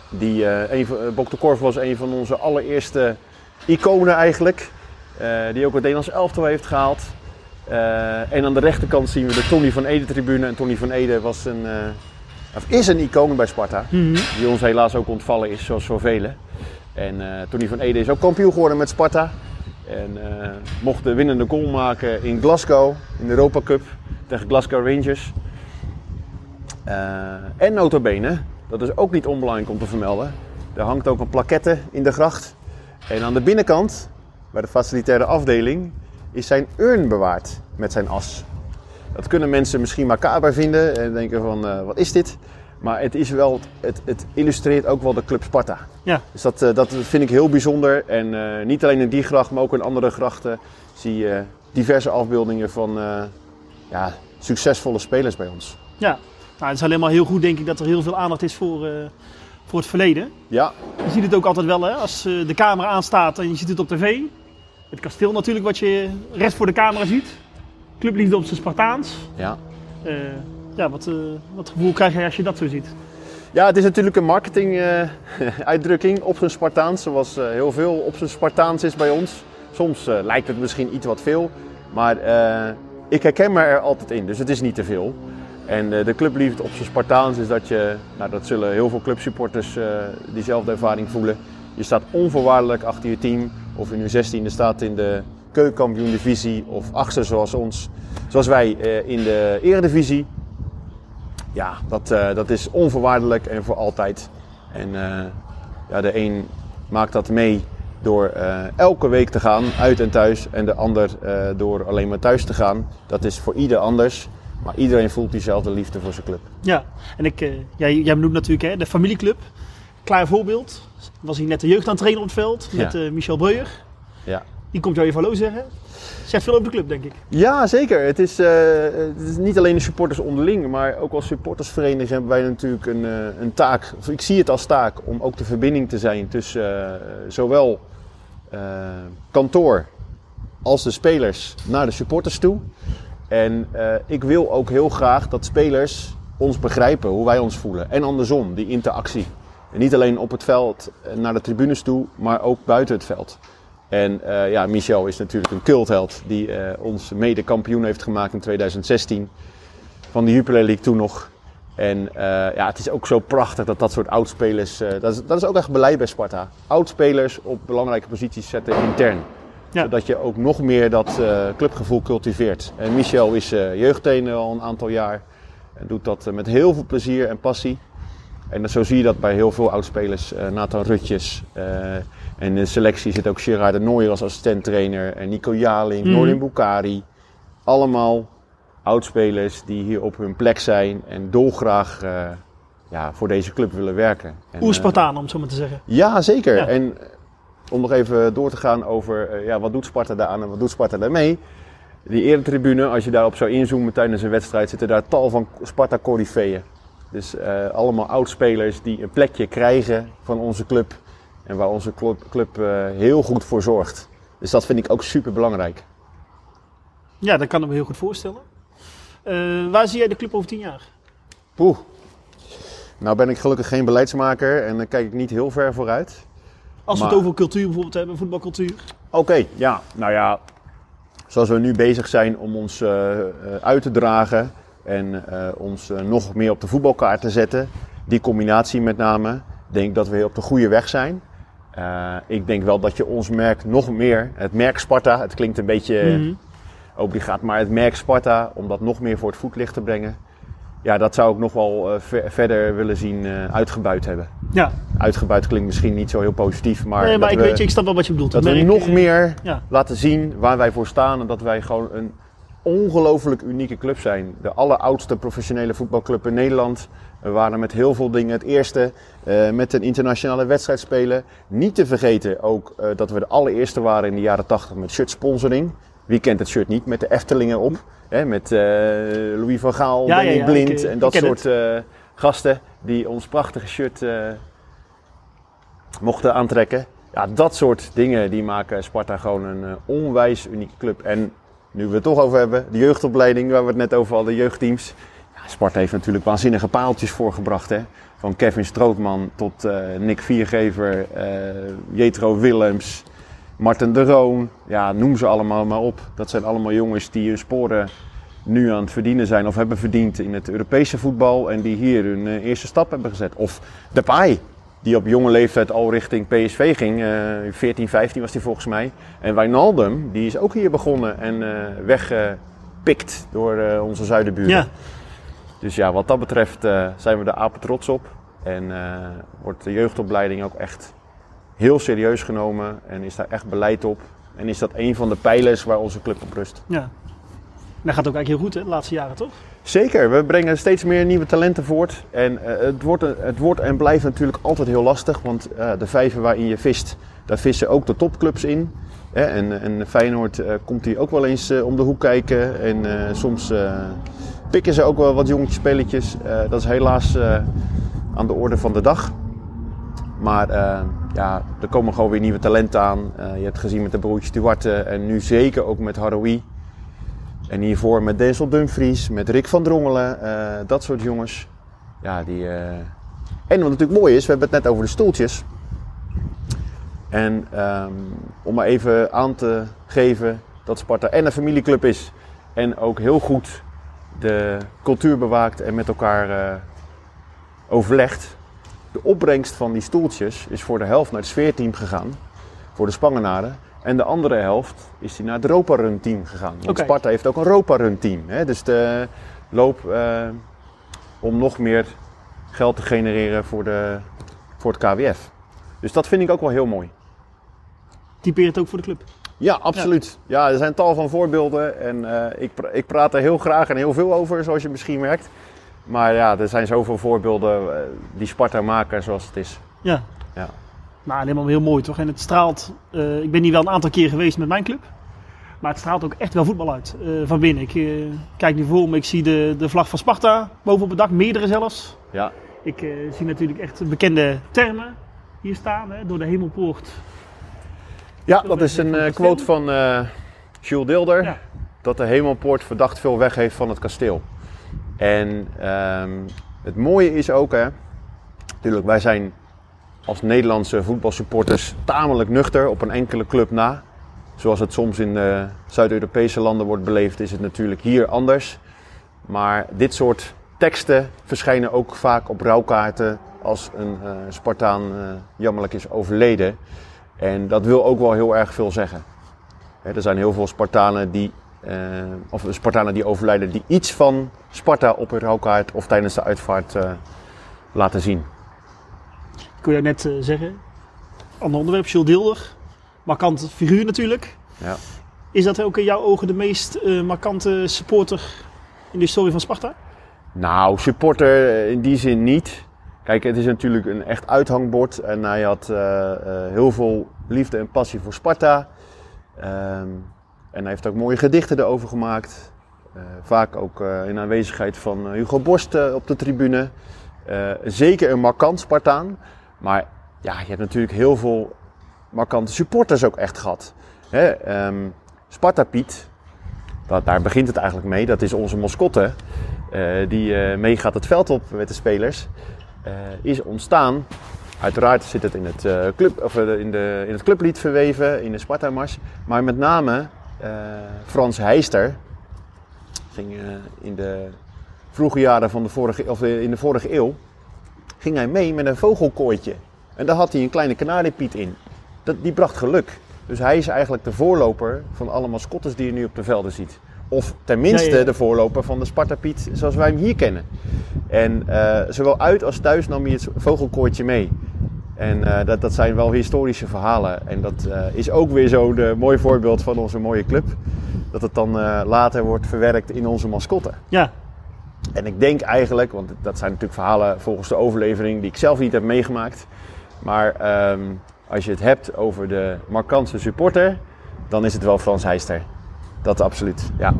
Die, een Bok de Korver was een van onze allereerste iconen eigenlijk. die ook het Nederlands elftal heeft gehaald. Eh, en aan de rechterkant zien we de Tony van Ede tribune. En Tony van Ede was een, eh, of is een icoon bij Sparta. Die ons helaas ook ontvallen is, zoals zoveel. En eh, Tony van Ede is ook kampioen geworden met Sparta. En mocht de winnende goal maken in Glasgow, in de Europa Cup, tegen Glasgow Rangers. En notabene, dat is ook niet onbelangrijk om te vermelden, er hangt ook een plaquette in de gracht. En aan de binnenkant, bij de facilitaire afdeling, is zijn urn bewaard met zijn as. Dat kunnen mensen misschien macaber vinden en denken van, eh, wat is dit? Maar het, is wel, het, het illustreert ook wel de club Sparta. Ja, Dus dat, eh, dat vind ik heel bijzonder. En eh, niet alleen in die gracht, maar ook in andere grachten zie je diverse afbeeldingen van ja, succesvolle spelers bij ons. ja. Nou, het is alleen maar heel goed denk ik dat er heel veel aandacht is voor, voor het verleden. Ja, Je ziet het ook altijd wel hè, als de camera aanstaat en je ziet het op tv. Het kasteel natuurlijk wat je recht voor de camera ziet. Clubliefde op zijn Spartaans. ja. Eh, ja, wat, eh, wat gevoel krijg je als je dat zo ziet? ja, het is natuurlijk een marketing eh, uitdrukking op zijn Spartaans, zoals eh, heel veel op zijn Spartaans is bij ons. Soms eh, lijkt het misschien iets wat veel, maar eh, ik herken me er altijd in, dus het is niet te veel. En eh, de clubliefde op zijn Spartaans is dat je, nou dat zullen heel veel clubsupporters eh, diezelfde ervaring voelen. Je staat onvoorwaardelijk achter je team, of je nu 16e staat in de keukenkampioen divisie of achtste zoals ons, zoals wij eh, in de eredivisie. Ja, dat, eh, dat is onvoorwaardelijk en voor altijd. En eh, ja, de een maakt dat mee door elke week te gaan, uit en thuis. En de ander door alleen maar thuis te gaan. Dat is voor ieder anders. Maar iedereen voelt diezelfde liefde voor zijn club. Ja, en ik, jij, jij benoemt natuurlijk hè, de familieclub. Klaar voorbeeld. Was hier net de jeugd aan het trainen op het veld met Ja. eh, Michel Breuer. Ja. Die komt jou even hallo zeggen. Zegt veel over de club, denk ik. Ja, zeker. Het is, eh, het is niet alleen de supporters onderling, maar ook als supportersvereniging hebben wij natuurlijk een, eh, een taak. Of ik zie het als taak om ook de verbinding te zijn tussen zowel kantoor als de spelers naar de supporters toe. En ik wil ook heel graag dat spelers ons begrijpen hoe wij ons voelen. En andersom, die interactie. En niet alleen op het veld eh, naar de tribunes toe, maar ook buiten het veld. En eh, ja, Michel is natuurlijk een cultheld die eh, ons mede kampioen heeft gemaakt in 2016. Van de Jupiler League toen nog. En ja, het is ook zo prachtig dat dat soort oudspelers... dat, is, dat is ook echt beleid bij Sparta. Oudspelers op belangrijke posities zetten intern. Ja. Zodat je ook nog meer dat clubgevoel cultiveert. En Michel is jeugdtrainer al een aantal jaar. En doet dat met heel veel plezier en passie. En zo zie je dat bij heel veel oudspelers. eh Nathan Rutjes. eh, en in de selectie zit ook Gerard de als assistent-trainer. En Nico Jaling, Mhm. Noordin Bukari. Allemaal oudspelers die hier op hun plek zijn. En dolgraag eh, ja, voor deze club willen werken. En, Oer-Spartaan, om het zo maar te zeggen. Ja, zeker. Ja. En om nog even door te gaan over ja, wat doet Sparta daar aan en wat doet Sparta daarmee. Die eretribune, als je daarop zou inzoomen tijdens een wedstrijd, zitten daar tal van sparta corifeeën Dus eh, allemaal oudspelers die een plekje krijgen van onze club. En waar onze club, club eh, heel goed voor zorgt. Dus dat vind ik ook super belangrijk. Ja, dat kan ik me heel goed voorstellen. Eh, waar zie jij de club over tien jaar? Poeh. Nou ben ik gelukkig geen beleidsmaker en dan kijk ik niet heel ver vooruit. Als we het over cultuur bijvoorbeeld hebben, voetbalcultuur. Oké, ja. Nou ja, zoals we nu bezig zijn om ons uit te dragen en eh, ons eh, nog meer op de voetbalkaart te zetten, die combinatie met name, denk ik dat we op de goede weg zijn. Eh, ik denk wel dat je ons merk nog meer, het merk Sparta, het klinkt een beetje Mhm. obligaat, maar het merk Sparta, om dat nog meer voor het voetlicht te brengen. Ja, dat zou ik nog wel ver- verder willen zien eh, uitgebuit hebben. Ja, Uitgebuit klinkt misschien niet zo heel positief, maar, nee, maar ik we- weet je, ik snap wel wat je bedoelt. dat we nog meer Ja, laten zien waar wij voor staan. En dat wij gewoon een ongelooflijk unieke club zijn. De alleroudste professionele voetbalclub in Nederland. We waren met heel veel dingen het eerste. eh, met een internationale wedstrijd spelen. Niet te vergeten ook eh, dat we de allereerste waren in de jaren 80 met shirt sponsoring. Wie kent het shirt niet? Met de Eftelingen op. Hè, met eh, Louis van Gaal, Ja, ja, Danny ja, Blind ik, en dat soort gasten. Die ons prachtige shirt mochten aantrekken. Ja, dat soort dingen die maken Sparta gewoon een onwijs unieke club. En nu we het toch over hebben, de jeugdopleiding waar we het net over hadden, de jeugdteams. Ja, Sparta heeft natuurlijk waanzinnige paaltjes voorgebracht. Hè? Van Kevin Strootman tot eh, Nick Viergever, eh Jetro Willems, Martin de Roon. Ja, noem ze allemaal maar op. Dat zijn allemaal jongens die hun sporen nu aan het verdienen zijn of hebben verdiend in het Europese voetbal. En die hier hun eh, eerste stap hebben gezet. Of Depay, die op jonge leeftijd al richting PSV ging. eh 14, 15 was hij volgens mij. En Wijnaldum, die is ook hier begonnen en eh weggepikt door eh, onze zuidenburen. ja. Dus ja, wat dat betreft eh, zijn we de apen trots op. En wordt de jeugdopleiding ook echt heel serieus genomen. En is daar echt beleid op. En is dat een van de pijlers waar onze club op rust. ja. Dat gaat ook eigenlijk heel goed, hè, de laatste jaren, toch? Zeker, we brengen steeds meer nieuwe talenten voort. En eh, het, wordt, het wordt en blijft natuurlijk altijd heel lastig. Want eh, de vijver waarin je vist, daar vissen ook de topclubs in. Hè, en, en Feyenoord eh, komt hier ook wel eens om de hoek kijken. En soms pikken ze ook wel wat jongetjes spelletjes. Dat is helaas aan de orde van de dag. Maar ja, er komen gewoon weer nieuwe talenten aan. Je hebt gezien met de broertjes Duarte en nu zeker ook met Haroui. En hiervoor met Denzel Dumfries, met Rick van Drongelen, eh, dat soort jongens. Ja, die, eh, En wat natuurlijk mooi is, we hebben het net over de stoeltjes. En ehm, om maar even aan te geven dat Sparta en een familieclub is. En ook heel goed de cultuur bewaakt en met elkaar eh, overlegt. De opbrengst van die stoeltjes is voor de helft naar het sfeerteam gegaan. Voor de Spangenaren. En de andere helft is die naar het Europa Run team gegaan. Want. Sparta heeft ook een Europa Run team. Hè? Dus de loop eh, om nog meer geld te genereren voor, de, voor het KWF. Dus dat vind ik ook wel heel mooi. Typeer het ook voor de club. Ja, absoluut. Ja, er zijn tal van voorbeelden en eh, ik, pra- ik praat er heel graag en heel veel over, zoals je misschien merkt. Maar ja, er zijn zoveel voorbeelden eh, die Sparta maken zoals het is. Ja. Ja. Nou, helemaal heel mooi toch? En het straalt, eh, ik ben hier wel een aantal keer geweest met mijn club. Maar het straalt ook echt wel voetbal uit eh, van binnen. Ik eh, kijk nu voor me, ik zie de, de vlag van Sparta boven op het dak, meerdere zelfs. Ja, Ik zie natuurlijk echt bekende termen hier staan, hè, door de hemelpoort. ja dat is een quote van Jules Deelder. Ja. Dat de hemelpoort verdacht veel weg heeft van het kasteel. En ehm, het mooie is ook, hè, natuurlijk, wij zijn als Nederlandse voetbalsupporters tamelijk nuchter op een enkele club na. Zoals het soms in de Zuid-Europese landen wordt beleefd, is het natuurlijk hier anders. Maar dit soort teksten verschijnen ook vaak op rouwkaarten als een eh, Spartaan eh, jammerlijk is overleden. En dat wil ook wel heel erg veel zeggen. Hè, er zijn heel veel Spartanen die, eh, of Spartanen die overlijden die iets van Sparta op hun rouwkaart of tijdens de uitvaart eh, laten zien. Ik je net eh, zeggen, ander onderwerp, Jules Deelder. Markant figuur natuurlijk. Ja. Is dat ook in jouw ogen de meest eh, markante supporter in de historie van Sparta? Nou, supporter eh, in die zin niet. kijk, het is natuurlijk een echt uithangbord. En hij had heel veel liefde en passie voor Sparta. Ehm, en hij heeft ook mooie gedichten erover gemaakt. Vaak ook in aanwezigheid van Hugo Borst op de tribune. Zeker een markant Spartaan. Maar ja, je hebt natuurlijk heel veel markante supporters ook echt gehad. Ehm, Sparta Piet, dat, daar begint het eigenlijk mee. Dat is onze mascotte. eh, die eh, meegaat het veld op met de spelers. eh, is ontstaan. Uiteraard zit het in het, club, of, in, de, in het clublied verweven, in de Sparta-mars. Maar met name Frans Heister ging in de vroege jaren van de vorige, of in de vorige eeuw ging hij mee met een vogelkooitje. En daar had hij een kleine kanariepiet in. Dat, die bracht geluk. Dus hij is eigenlijk de voorloper van alle mascottes die je nu op de velden ziet. Of tenminste Ja, ja. de voorloper van de Sparta Piet zoals wij hem hier kennen. En eh, zowel uit als thuis nam hij het vogelkooitje mee. En eh, dat, dat zijn wel historische verhalen. En dat eh, is ook weer zo'n mooi voorbeeld van onze mooie club. Dat het dan later wordt verwerkt in onze mascotte. Ja, En ik denk eigenlijk, want dat zijn natuurlijk verhalen volgens de overlevering die ik zelf niet heb meegemaakt. Maar ehm, als je het hebt over de markantste supporter, dan is het wel Frans Heister. Dat absoluut, ja.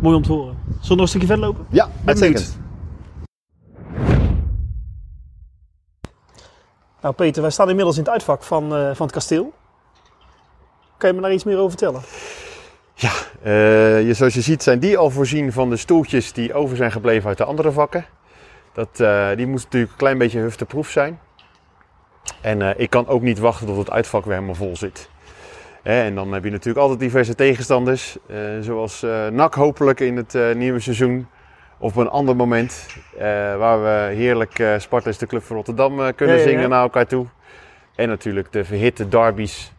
mooi om te horen. Zullen we nog een stukje verder lopen? Ja, uitstekend. Nou Peter, wij staan inmiddels in het uitvak van, eh, van het kasteel. Kan je me daar iets meer over vertellen? Ja, eh, je, zoals je ziet zijn die al voorzien van de stoeltjes die over zijn gebleven uit de andere vakken. Dat, eh, die moest natuurlijk een klein beetje hufteproef zijn. En eh, ik kan ook niet wachten tot het uitvak weer helemaal vol zit. En dan heb je natuurlijk altijd diverse tegenstanders. zoals NAC hopelijk in het nieuwe seizoen. Of op een ander moment. waar we heerlijk Sparta is de club van Rotterdam kunnen Ja, ja, ja. zingen naar elkaar toe. En natuurlijk de verhitte derbies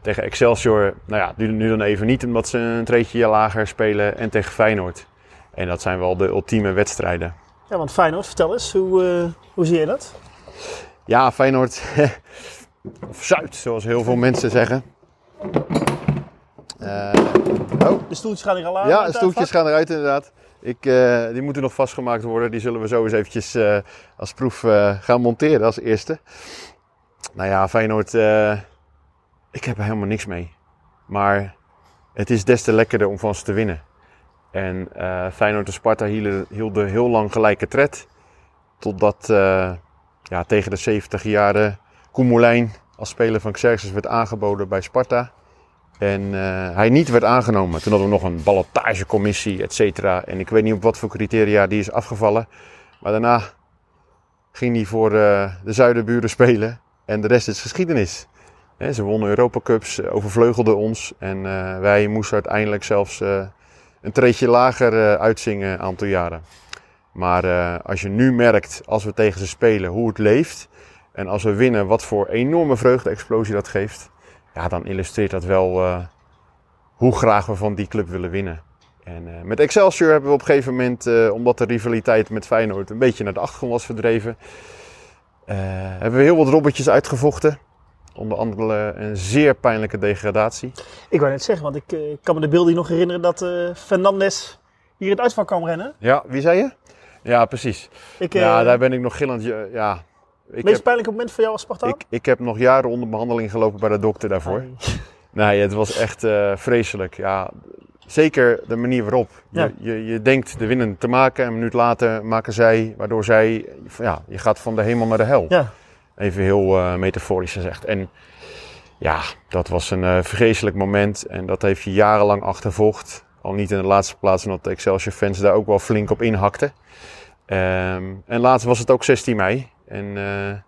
tegen Excelsior, nou ja, nu, nu dan even niet omdat ze een treetje lager spelen. En tegen Feyenoord. En dat zijn wel de ultieme wedstrijden. Ja, want Feyenoord, vertel eens, hoe, eh, hoe zie je dat? Ja, Feyenoord, of Zuid, zoals heel veel mensen zeggen. Eh, oh, De stoeltjes gaan er al aan. ja, uit de stoeltjes gaan eruit inderdaad. Ik, eh, die moeten nog vastgemaakt worden. Die zullen we zo eens eventjes eh, als proef eh, gaan monteren als eerste. Nou ja, Feyenoord, eh, ik heb er helemaal niks mee. Maar het is des te lekkerder om van ze te winnen. En eh, Feyenoord en Sparta hielden, hielden heel lang gelijke tred. Totdat eh, ja, tegen de 70 jaren Koemelijn als speler van Xerxes werd aangeboden bij Sparta. En eh, hij niet werd aangenomen. Toen hadden we nog een ballotagecommissie, et cetera. En ik weet niet op wat voor criteria die is afgevallen. Maar daarna ging hij voor de zuidenburen spelen. En de rest is geschiedenis. Ze wonnen Europa Cups, eh, overvleugelden ons. En eh, wij moesten uiteindelijk zelfs eh, een treetje lager uitzingen een aantal jaren. Maar als je nu merkt, als we tegen ze spelen, hoe het leeft. En als we winnen, wat voor enorme vreugde-explosie dat geeft. Ja, dan illustreert dat wel hoe graag we van die club willen winnen. En met Excelsior hebben we op een gegeven moment, omdat de rivaliteit met Feyenoord een beetje naar de achtergrond was verdreven, hebben we heel wat robbertjes uitgevochten. Onder andere een zeer pijnlijke degradatie. Ik wou net zeggen, want ik eh, kan me de beelden nog herinneren dat eh Fernandes hier in het uitvak kwam rennen. Ja, wie zei je? Ja, precies. Ik, eh, Ja, daar ben ik nog gillend. ja, Ja, ik meest heb, pijnlijke moment voor jou als Spartaan? ik, ik heb nog jaren onder behandeling gelopen bij de dokter daarvoor. Nee. Nee, het was echt eh, vreselijk. Ja, zeker de manier waarop. Ja. Je, je, je denkt de winnen te maken en een minuut later maken zij, waardoor zij, ja, je gaat van de hemel naar de hel. Ja, Even heel eh, metaforisch gezegd. En ja, dat was een eh, vreselijk moment en dat heeft je jarenlang achtervolgd. Al niet in de laatste plaats omdat de Excelsior fans daar ook wel flink op inhakten. Ehm, en laatst was het ook 16 mei. En, eh,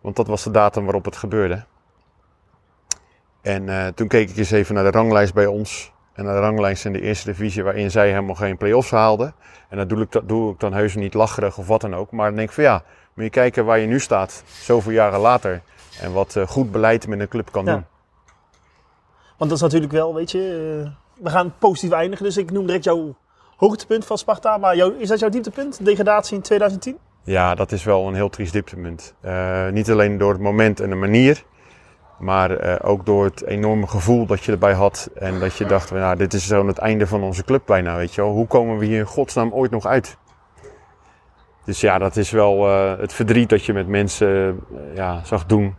want dat was de datum waarop het gebeurde. En toen keek ik eens even naar de ranglijst bij ons. En naar de ranglijst in de eerste divisie waarin zij helemaal geen play-offs haalden. En dat doe ik, dat doe ik dan heus niet lacherig of wat dan ook. Maar dan denk ik van ja, moet je kijken waar je nu staat, zoveel jaren later. En wat eh, goed beleid met een club kan Ja. doen. want dat is natuurlijk wel, weet je, eh, we gaan positief eindigen. Dus ik noem direct jouw hoogtepunt van Sparta. Maar jou, is dat jouw dieptepunt, degradatie in 2010? Ja, dat is wel een heel triest dieptepunt. Eh, niet alleen door het moment en de manier, maar ook door het enorme gevoel dat je erbij had. En dat je dacht, nou, dit is zo'n het einde van onze club bijna, weet je wel. Hoe komen we hier in godsnaam ooit nog uit? Dus ja, dat is wel uh, het verdriet dat je met mensen uh, ja, zag doen.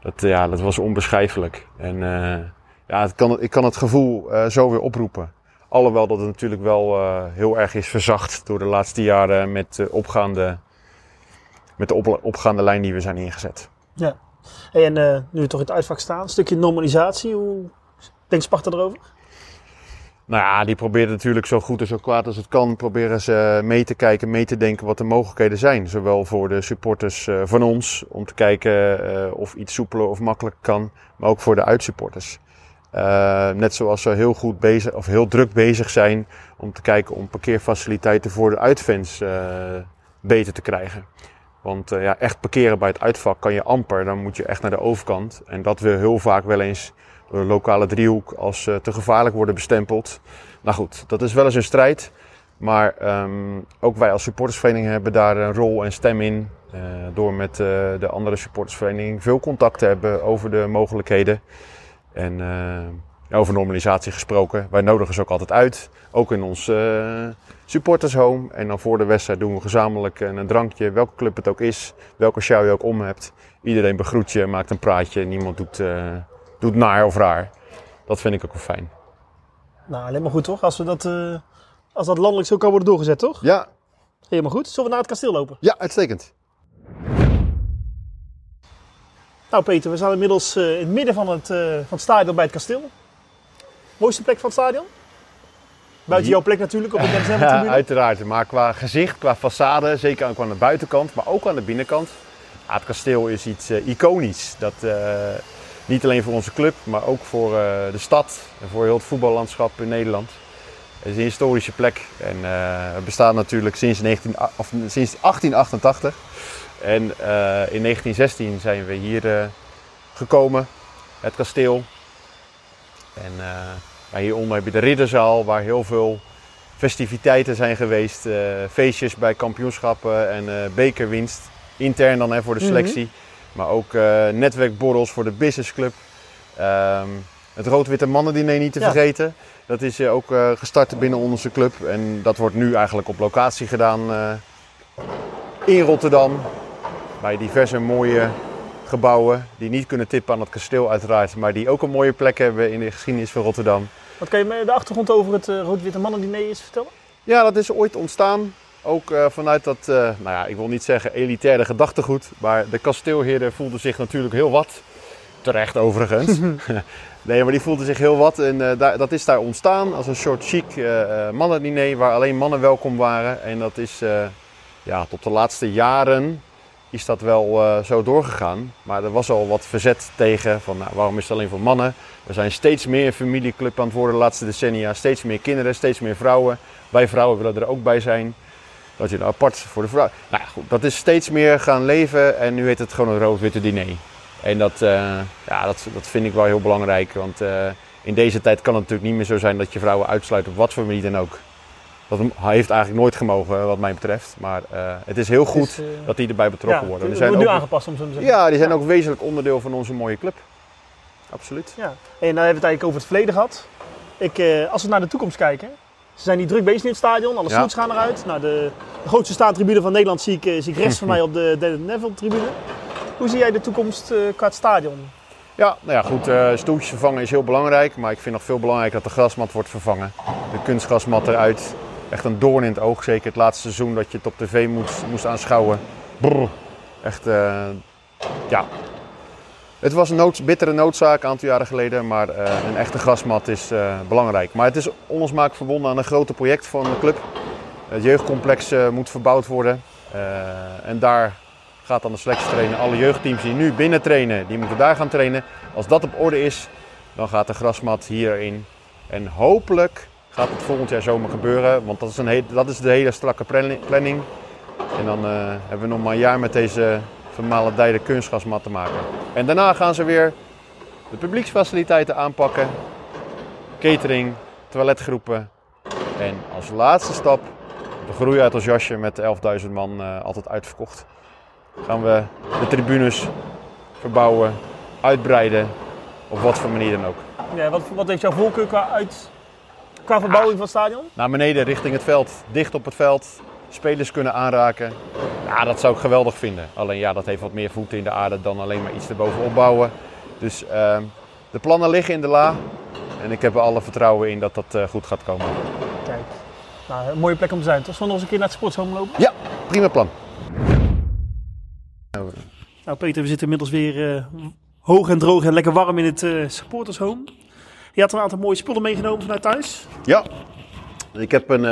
Dat, ja, dat was onbeschrijfelijk. En uh, ja, het kan, ik kan het gevoel zo weer oproepen. Alhoewel dat het natuurlijk wel heel erg is verzacht door de laatste jaren met, opgaande, met de op, opgaande lijn die we zijn ingezet. Ja, en nu we toch in het uitvak staan, een stukje normalisatie, hoe denkt Sparta erover? Nou ja, die probeert natuurlijk zo goed en zo kwaad als het kan. Proberen ze mee te kijken, mee te denken wat de mogelijkheden zijn. Zowel voor de supporters eh, van ons, om te kijken uh, of iets soepeler of makkelijker kan. Maar ook voor de uitsupporters. Net zoals ze heel goed bezig, of heel druk bezig zijn om te kijken om parkeerfaciliteiten voor de uitfans beter te krijgen. Want ja, echt parkeren bij het uitvak kan je amper. Dan moet je echt naar de overkant. En dat we heel vaak wel eens lokale driehoek als uh, te gevaarlijk worden bestempeld. Nou goed, dat is wel eens een strijd. Maar um, ook wij als supportersvereniging hebben daar een rol en stem in. Uh, door met de andere supportersvereniging veel contact te hebben over de mogelijkheden. En over normalisatie gesproken. Wij nodigen ze ook altijd uit. Ook in ons supportershome. En dan voor de wedstrijd doen we gezamenlijk een, een drankje. Welke club het ook is. Welke show je ook om hebt. Iedereen begroet je, maakt een praatje. Niemand doet doet naar of raar. Dat vind ik ook wel fijn. Nou, alleen maar goed toch? Als, we dat, uh, als dat landelijk zo kan worden doorgezet, toch? Ja. Helemaal goed. Zullen we naar het kasteel lopen? Ja, uitstekend. Nou Peter, we zijn inmiddels uh, in het midden van het, uh, van het stadion bij het kasteel. Mooiste plek van het stadion? Buiten jouw plek natuurlijk op de december Ja, uiteraard. Maar qua gezicht, qua façade, zeker ook aan de buitenkant, maar ook aan de binnenkant. Ja, het kasteel is iets iconisch. Dat niet alleen voor onze club, maar ook voor uh, de stad en voor heel het voetballandschap in Nederland. Het is een historische plek en uh, het bestaat natuurlijk sinds, 19, of, sinds 1888. En uh, in 1916 zijn we hier gekomen, het kasteel. En hieronder heb je de ridderzaal waar heel veel festiviteiten zijn geweest. feestjes bij kampioenschappen en bekerwinst. Intern dan hè, voor de mhm. selectie. Maar ook uh, netwerkborrels voor de businessclub. Um, het rood-witte mannendiner niet te vergeten. Dat is uh, ook uh, gestart binnen onze club. En dat wordt nu eigenlijk op locatie gedaan in Rotterdam. Bij diverse mooie gebouwen die niet kunnen tippen aan het kasteel uiteraard. Maar die ook een mooie plek hebben in de geschiedenis van Rotterdam. Wat kan je me de achtergrond over het rood-witte mannendiner eens vertellen? Ja, dat is ooit ontstaan ook uh, vanuit dat, uh, nou ja, ik wil niet zeggen elitaire gedachtegoed, maar de kasteelheerder voelde zich natuurlijk heel wat. Terecht overigens. nee, maar die voelde zich heel wat en uh, daar, dat is daar ontstaan als een soort chic mannendiner waar alleen mannen welkom waren. En dat is, ja, tot de laatste jaren is dat wel zo doorgegaan. Maar er was al wat verzet tegen van, nou, waarom is het alleen voor mannen? Er zijn steeds meer familieclub aan het worden de laatste decennia. Steeds meer kinderen, steeds meer vrouwen. Wij vrouwen willen er ook bij zijn. Dat je een apart voor de vrouw. Nou ja, goed, dat is steeds meer gaan leven en nu heet het gewoon een rood-witte diner. En dat, uh, ja, dat, dat vind ik wel heel belangrijk, want uh, in deze tijd kan het natuurlijk niet meer zo zijn dat je vrouwen uitsluit op wat voor manier dan ook. Dat heeft eigenlijk nooit gemogen, wat mij betreft. Maar uh, het is heel goed is, dat die erbij betrokken ja, worden. Die zijn nu ook, aangepast om zo te zeggen. Ja, die zijn ook wezenlijk onderdeel van onze mooie club. Absoluut. Ja. En nou hebben we het eigenlijk over het verleden gehad. Ik, als we naar de toekomst kijken, ze zijn niet druk bezig in het stadion, alle stoels gaan eruit. Nou, de, de grootste staantribune van Nederland zie ik, eh, zie ik rechts van mij op de David Neville-tribune. Hoe zie jij de toekomst uh, qua het stadion? Ja, nou ja, goed. Uh, stoeltjes vervangen is heel belangrijk. Maar ik vind nog veel belangrijker dat de grasmat wordt vervangen. De kunstgrasmat eruit. Echt een doorn in het oog. Zeker het laatste seizoen dat je het op tv moest, moest aanschouwen. Brrr. Echt, uh, ja, het was een bittere noodzaak een aantal jaren geleden, maar uh, een echte grasmat is uh, belangrijk. Maar het is onlosmaak verbonden aan een grote project van de club. Het jeugdcomplex uh, moet verbouwd worden. en daar gaat dan de selectie trainen. Alle jeugdteams die nu binnen trainen, die moeten daar gaan trainen. Als dat op orde is, dan gaat de grasmat hierin. En hopelijk gaat het volgend jaar zomer gebeuren, want dat is, een dat is de hele strakke planning. En dan hebben we nog maar een jaar met deze vermaledijde kunstgasmat te maken. En daarna gaan ze weer de publieksfaciliteiten aanpakken, catering, toiletgroepen en als laatste stap de groei uit ons jasje met 11.000 man uh, altijd uitverkocht. Gaan we de tribunes verbouwen, uitbreiden, op wat voor manier dan ook. Ja, wat, wat heeft jouw voorkeur qua, uit, qua verbouwing van het stadion? Naar beneden richting het veld, dicht op het veld. Spelers kunnen aanraken. Ja, dat zou ik geweldig vinden. Alleen ja, dat heeft wat meer voeten in de aarde dan alleen maar iets erbovenop bouwen. Dus ehm, de plannen liggen in de la. En ik heb er alle vertrouwen in dat dat eh, goed gaat komen. Kijk, nou, een mooie plek om te zijn. Toch? Zullen we nog eens een keer naar het sportshome lopen? Ja, prima plan. Nou Peter, we zitten inmiddels weer eh, hoog en droog en lekker warm in het eh supportershome. Je had een aantal mooie spullen meegenomen vanuit thuis. Ja, ik heb een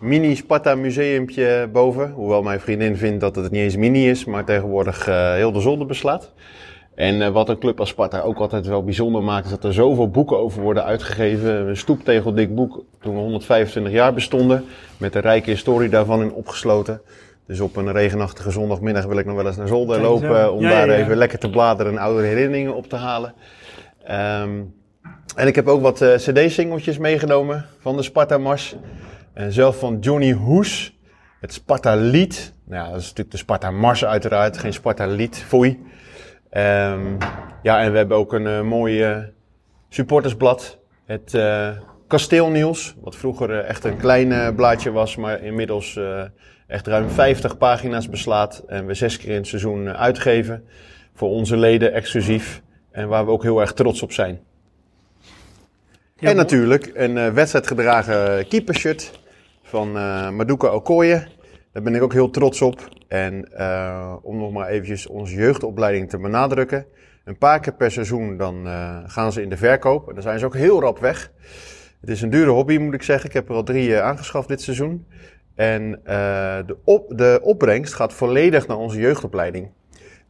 mini Sparta museumpje boven. Hoewel mijn vriendin vindt dat het niet eens mini is, maar tegenwoordig eh, heel de zolder beslaat. En eh, wat een club als Sparta ook altijd wel bijzonder maakt, is dat er zoveel boeken over worden uitgegeven. Een stoeptegeldik boek toen we 125 jaar bestonden, met de rijke historie daarvan in opgesloten. Dus op een regenachtige zondagmiddag wil ik nog wel eens naar zolder lopen om Ja, daar ja, ja. even lekker te bladeren en oude herinneringen op te halen. Ehm, en ik heb ook wat eh, cd-singeltjes meegenomen van de Sparta Mars. En zelf van Johnny Hoes, het Sparta Lied. Nou ja, dat is natuurlijk de Sparta Mars uiteraard, geen Sparta Lied, foei. Ehm, ja, en we hebben ook een eh, mooi eh, supportersblad. Het eh Kasteelnieuws, wat vroeger echt een klein blaadje was, maar inmiddels echt ruim 50 pagina's beslaat. En we zes keer in het seizoen uitgeven. Voor onze leden exclusief. En waar we ook heel erg trots op zijn. En natuurlijk een wedstrijdgedragen keepershirt van eh Maduka Okoye. Daar ben ik ook heel trots op. En eh, om nog maar eventjes onze jeugdopleiding te benadrukken. Een paar keer per seizoen dan eh, gaan ze in de verkoop. En dan zijn ze ook heel rap weg. Het is een dure hobby moet ik zeggen. Ik heb er al drie aangeschaft dit seizoen. En de, de opbrengst gaat volledig naar onze jeugdopleiding.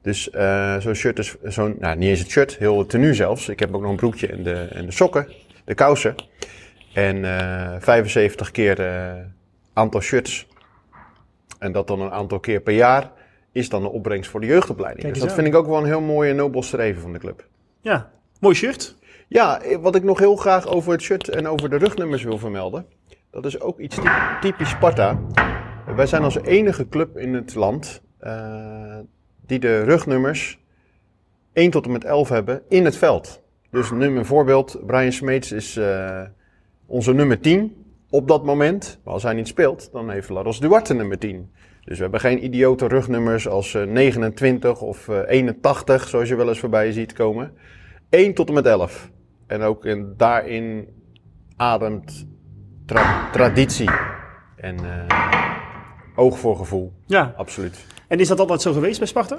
Dus zo'n shirt is zo'n, nou niet eens het shirt, heel het tenue zelfs. Ik heb ook nog een broekje en de, en de sokken, de kousen. En eh 75 keer eh aantal shirts. En dat dan een aantal keer per jaar is dan de opbrengst voor de jeugdopleiding. Kijk dus dat aan. vind ik ook wel een heel mooi en nobel streven van de club. Ja, mooi shirt. Ja, eh, wat ik nog heel graag over het shirt en over de rugnummers wil vermelden. Dat is ook iets ty- typisch Sparta. Wij zijn als enige club in het land eh, die de rugnummers 1 tot en met 11 hebben in het veld. Dus neem een voorbeeld. Brian Smeets is eh, onze nummer 10 op dat moment. Maar als hij niet speelt, dan heeft Laros Duarte nummer 10. Dus we hebben geen idiote rugnummers als eh, 29 of eh, 81, zoals je wel eens voorbij ziet komen. 1 tot en met 11. En ook in, daarin ademt tra- traditie en eh, oog voor gevoel. Ja, Absoluut. en is dat altijd zo geweest bij Sparta?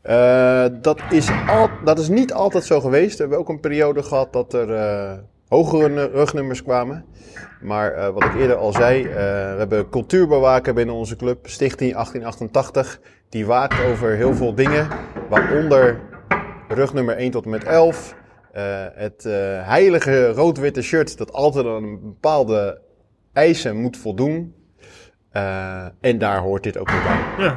Eh, dat, is al, dat is niet altijd zo geweest. We hebben ook een periode gehad dat er eh, hogere nu- rugnummers kwamen. Maar eh, wat ik eerder al zei, eh, we hebben cultuurbewaker binnen onze club, Stichting 1888. Die waakt over heel veel dingen, waaronder rugnummer 1 tot en met 11. eh, het heilige rood-witte shirt dat altijd aan een bepaalde eisen moet voldoen. En daar hoort dit ook weer bij. Ja.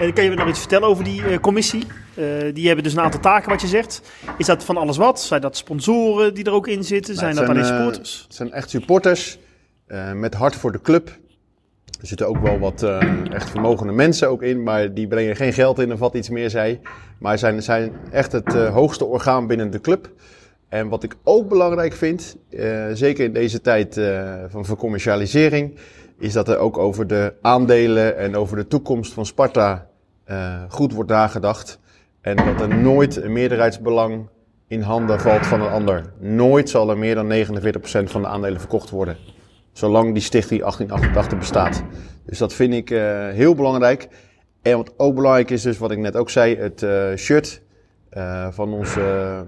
En kan je me nog iets vertellen over die eh, commissie? Eh, die hebben dus een aantal taken, wat je zegt. Is dat van alles wat? Zijn dat sponsoren die er ook in zitten? zijn het dat alleen zijn, eh, supporters? Het zijn echt supporters eh, met hart voor de club. Er zitten ook wel wat eh, echt vermogende mensen ook in, maar die brengen geen geld in of wat iets meer zij. Maar zijn, zijn echt het eh, hoogste orgaan binnen de club. En wat ik ook belangrijk vind, eh, zeker in deze tijd eh, van vercommercialisering, is dat er ook over de aandelen en over de toekomst van Sparta eh, goed wordt nagedacht. En dat er nooit een meerderheidsbelang in handen valt van een ander. Nooit zal er meer dan 49% van de aandelen verkocht worden. Zolang die stichting 1888 bestaat. Dus dat vind ik eh, heel belangrijk. En wat ook belangrijk is, dus wat ik net ook zei, het eh, shirt van, ons, eh,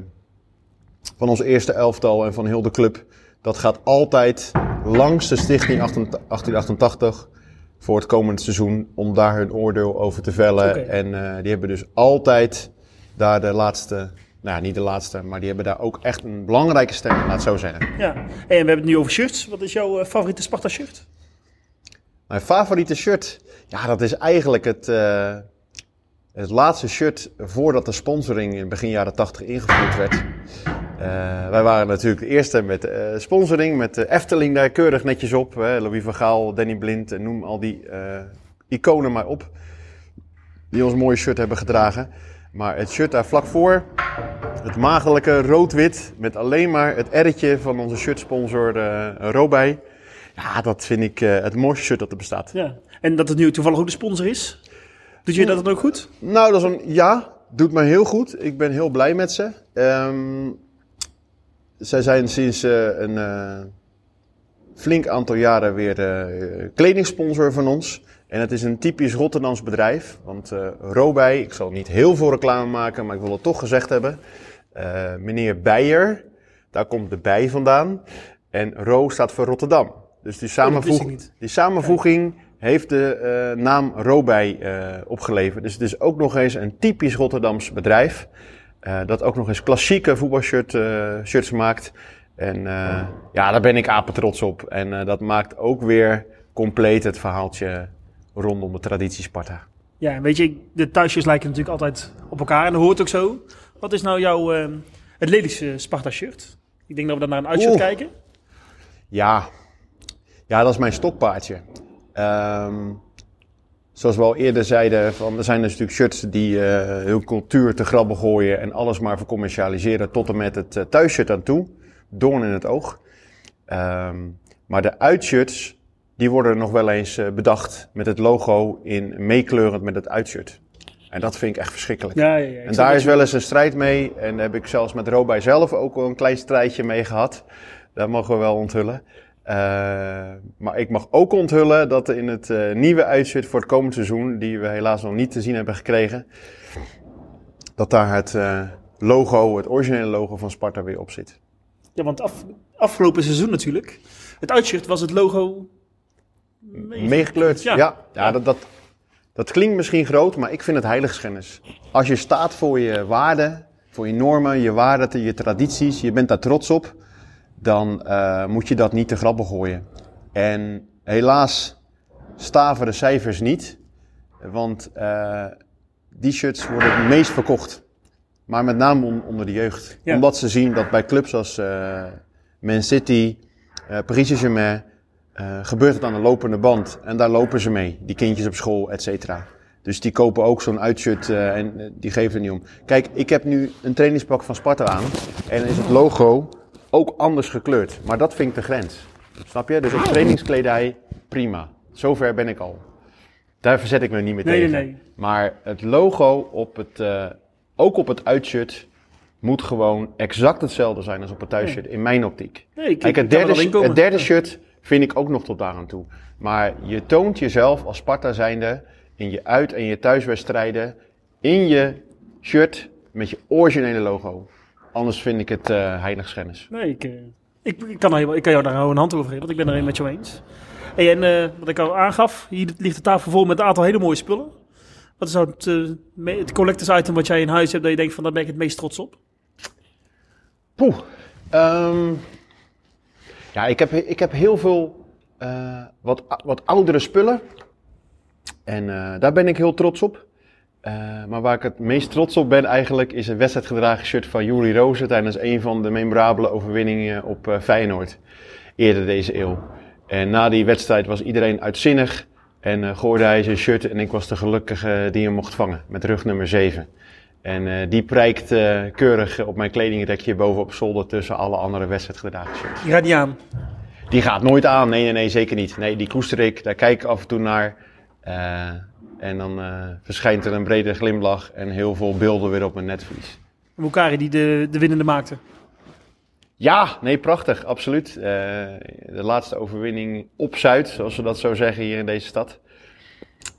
van ons eerste elftal en van heel de club. Dat gaat altijd langs de stichting 1888 voor het komende seizoen om daar hun oordeel over te vellen. En eh, die hebben dus altijd daar de laatste, nou ja, niet de laatste, maar die hebben daar ook echt een belangrijke stem, laat het zo zeggen. Ja. Hey, en we hebben het nu over shirts. Wat is jouw eh, favoriete Sparta shirt? Mijn favoriete shirt, ja, dat is eigenlijk het, eh, het laatste shirt voordat de sponsoring in begin jaren 80 ingevoerd werd. Eh, wij waren natuurlijk de eerste met eh, sponsoring, met de Efteling daar keurig netjes op. Hè, Louis van Gaal, Danny Blind, en noem al die eh, iconen maar op. Die ons mooie shirt hebben gedragen. Maar het shirt daar vlak voor, het magelijke rood-wit met alleen maar het R'tje van onze shirtsponsor eh Robij. Ja, dat vind ik eh, het mooiste shirt dat er bestaat. Ja. En dat het nu toevallig ook de sponsor is. Doet je dat dan ook goed? Nou, dat is een ja. Doet me heel goed. Ik ben heel blij met ze. Ehm, zij zijn sinds eh, een eh, flink aantal jaren weer uh, kledingsponsor van ons. En het is een typisch Rotterdams bedrijf. Want Robij, ik zal niet heel veel reclame maken, maar ik wil het toch gezegd hebben. meneer Beijer, daar komt de bij vandaan. En Ro staat voor Rotterdam. Dus die, samenvoeg, die samenvoeging heeft de uh, naam Robij uh, opgeleverd. Dus het is ook nog eens een typisch Rotterdams bedrijf. Uh, dat ook nog eens klassieke voetbalshirts maakt. En ja, daar ben ik apen trots op. En dat maakt ook weer compleet het verhaaltje rondom de traditie Sparta. Ja, en weet je, de thuisjes lijken natuurlijk altijd op elkaar en dat hoort ook zo. Wat is nou jouw, het lelijkste Sparta-shirt? Ik denk dat we dan naar een uitshirt kijken. Ja. ja, dat is mijn stokpaardje. Um, zoals we al eerder zeiden, van, er zijn dus natuurlijk shirts die uh, hun cultuur te grabbel gooien en alles maar vercommercialiseren tot en met het uh, thuisshirt aan toe. Doorn in het oog. Um, maar de uitshirts, die worden nog wel eens uh, bedacht met het logo in meekleurend met het uitshirt. En dat vind ik echt verschrikkelijk. Ja, ja, ja. En daar is wel eens een strijd mee. En daar heb ik zelfs met Robij zelf ook wel een klein strijdje mee gehad. Dat mogen we wel onthullen. Uh, maar ik mag ook onthullen dat in het uh, nieuwe uitzet voor het komend seizoen, die we helaas nog niet te zien hebben gekregen, dat daar het uh, logo, het originele logo van Sparta weer op zit. Ja, want af, afgelopen seizoen natuurlijk, het uitshirt was het logo meegekleurd. Ja, ja, ja dat, dat, dat klinkt misschien groot, maar ik vind het heiligschennis. Als je staat voor je waarden, voor je normen, je waarden, je tradities, je bent daar trots op dan uh, moet je dat niet te grappen gooien. En helaas staven de cijfers niet, want uh, die shirts worden het meest verkocht. Maar met name onder de jeugd. Ja. Omdat ze zien dat bij clubs als uh, Man City, Paris Saint-Germain, gebeurt het aan de lopende band. En daar lopen ze mee, die kindjes op school, et cetera. Dus die kopen ook zo'n uitshirt en die geven er niet om. Kijk, ik heb nu een trainingspak van Sparta aan. En is het logo ook anders gekleurd. Maar dat vind ik de grens. Snap je? Dus op trainingskledij, prima. Zover ben ik al. Daar verzet ik me niet meer nee, tegen. Nee, nee. Maar het logo op het, uh, ook op het uitshirt moet gewoon exact hetzelfde zijn als op het thuisshirt, in mijn optiek. Nee, Kijk, het derde, het derde shirt vind ik ook nog tot daar aan toe. Maar je toont jezelf als Sparta zijnde in je uit- en je thuiswedstrijden in je shirt met je originele logo. Anders vind ik het uh, heiligschennis. Nee, ik, uh, ik, ik, kan ik kan jou daar een hand over geven, want ik ben er een met jou eens. Hey, en uh, wat ik al aangaf, hier ligt de tafel vol met een aantal hele mooie spullen. Wat is nou het, het collectors item wat jij in huis hebt dat je denkt van daar ben ik het meest trots op? Poeh. Um, ja, ik heb, ik heb heel veel wat, wat oudere spullen. En daar ben ik heel trots op. Uh, maar waar ik het meest trots op ben eigenlijk is een wedstrijdgedragen shirt van Juri Rozen tijdens een van de memorabele overwinningen op uh, Feyenoord eerder deze eeuw. En na die wedstrijd was iedereen uitzinnig en uh, gooide hij zijn shirt en ik was de gelukkige die hem mocht vangen met rug nummer 7. En die prijkt keurig op mijn kledingrekje boven op zolder tussen alle andere wedstrijdgedragen shirts. Die gaat niet aan? Die gaat nooit aan, nee, nee, nee, zeker niet. Nee, die koester ik, daar kijk ik af en toe naar. En dan uh, verschijnt er een brede glimlach en heel veel beelden weer op mijn netvlies. Bukari die de, de winnende maakte. Ja, nee, prachtig, absoluut. Uh, de laatste overwinning op Zuid, zoals we dat zo zeggen hier in deze stad.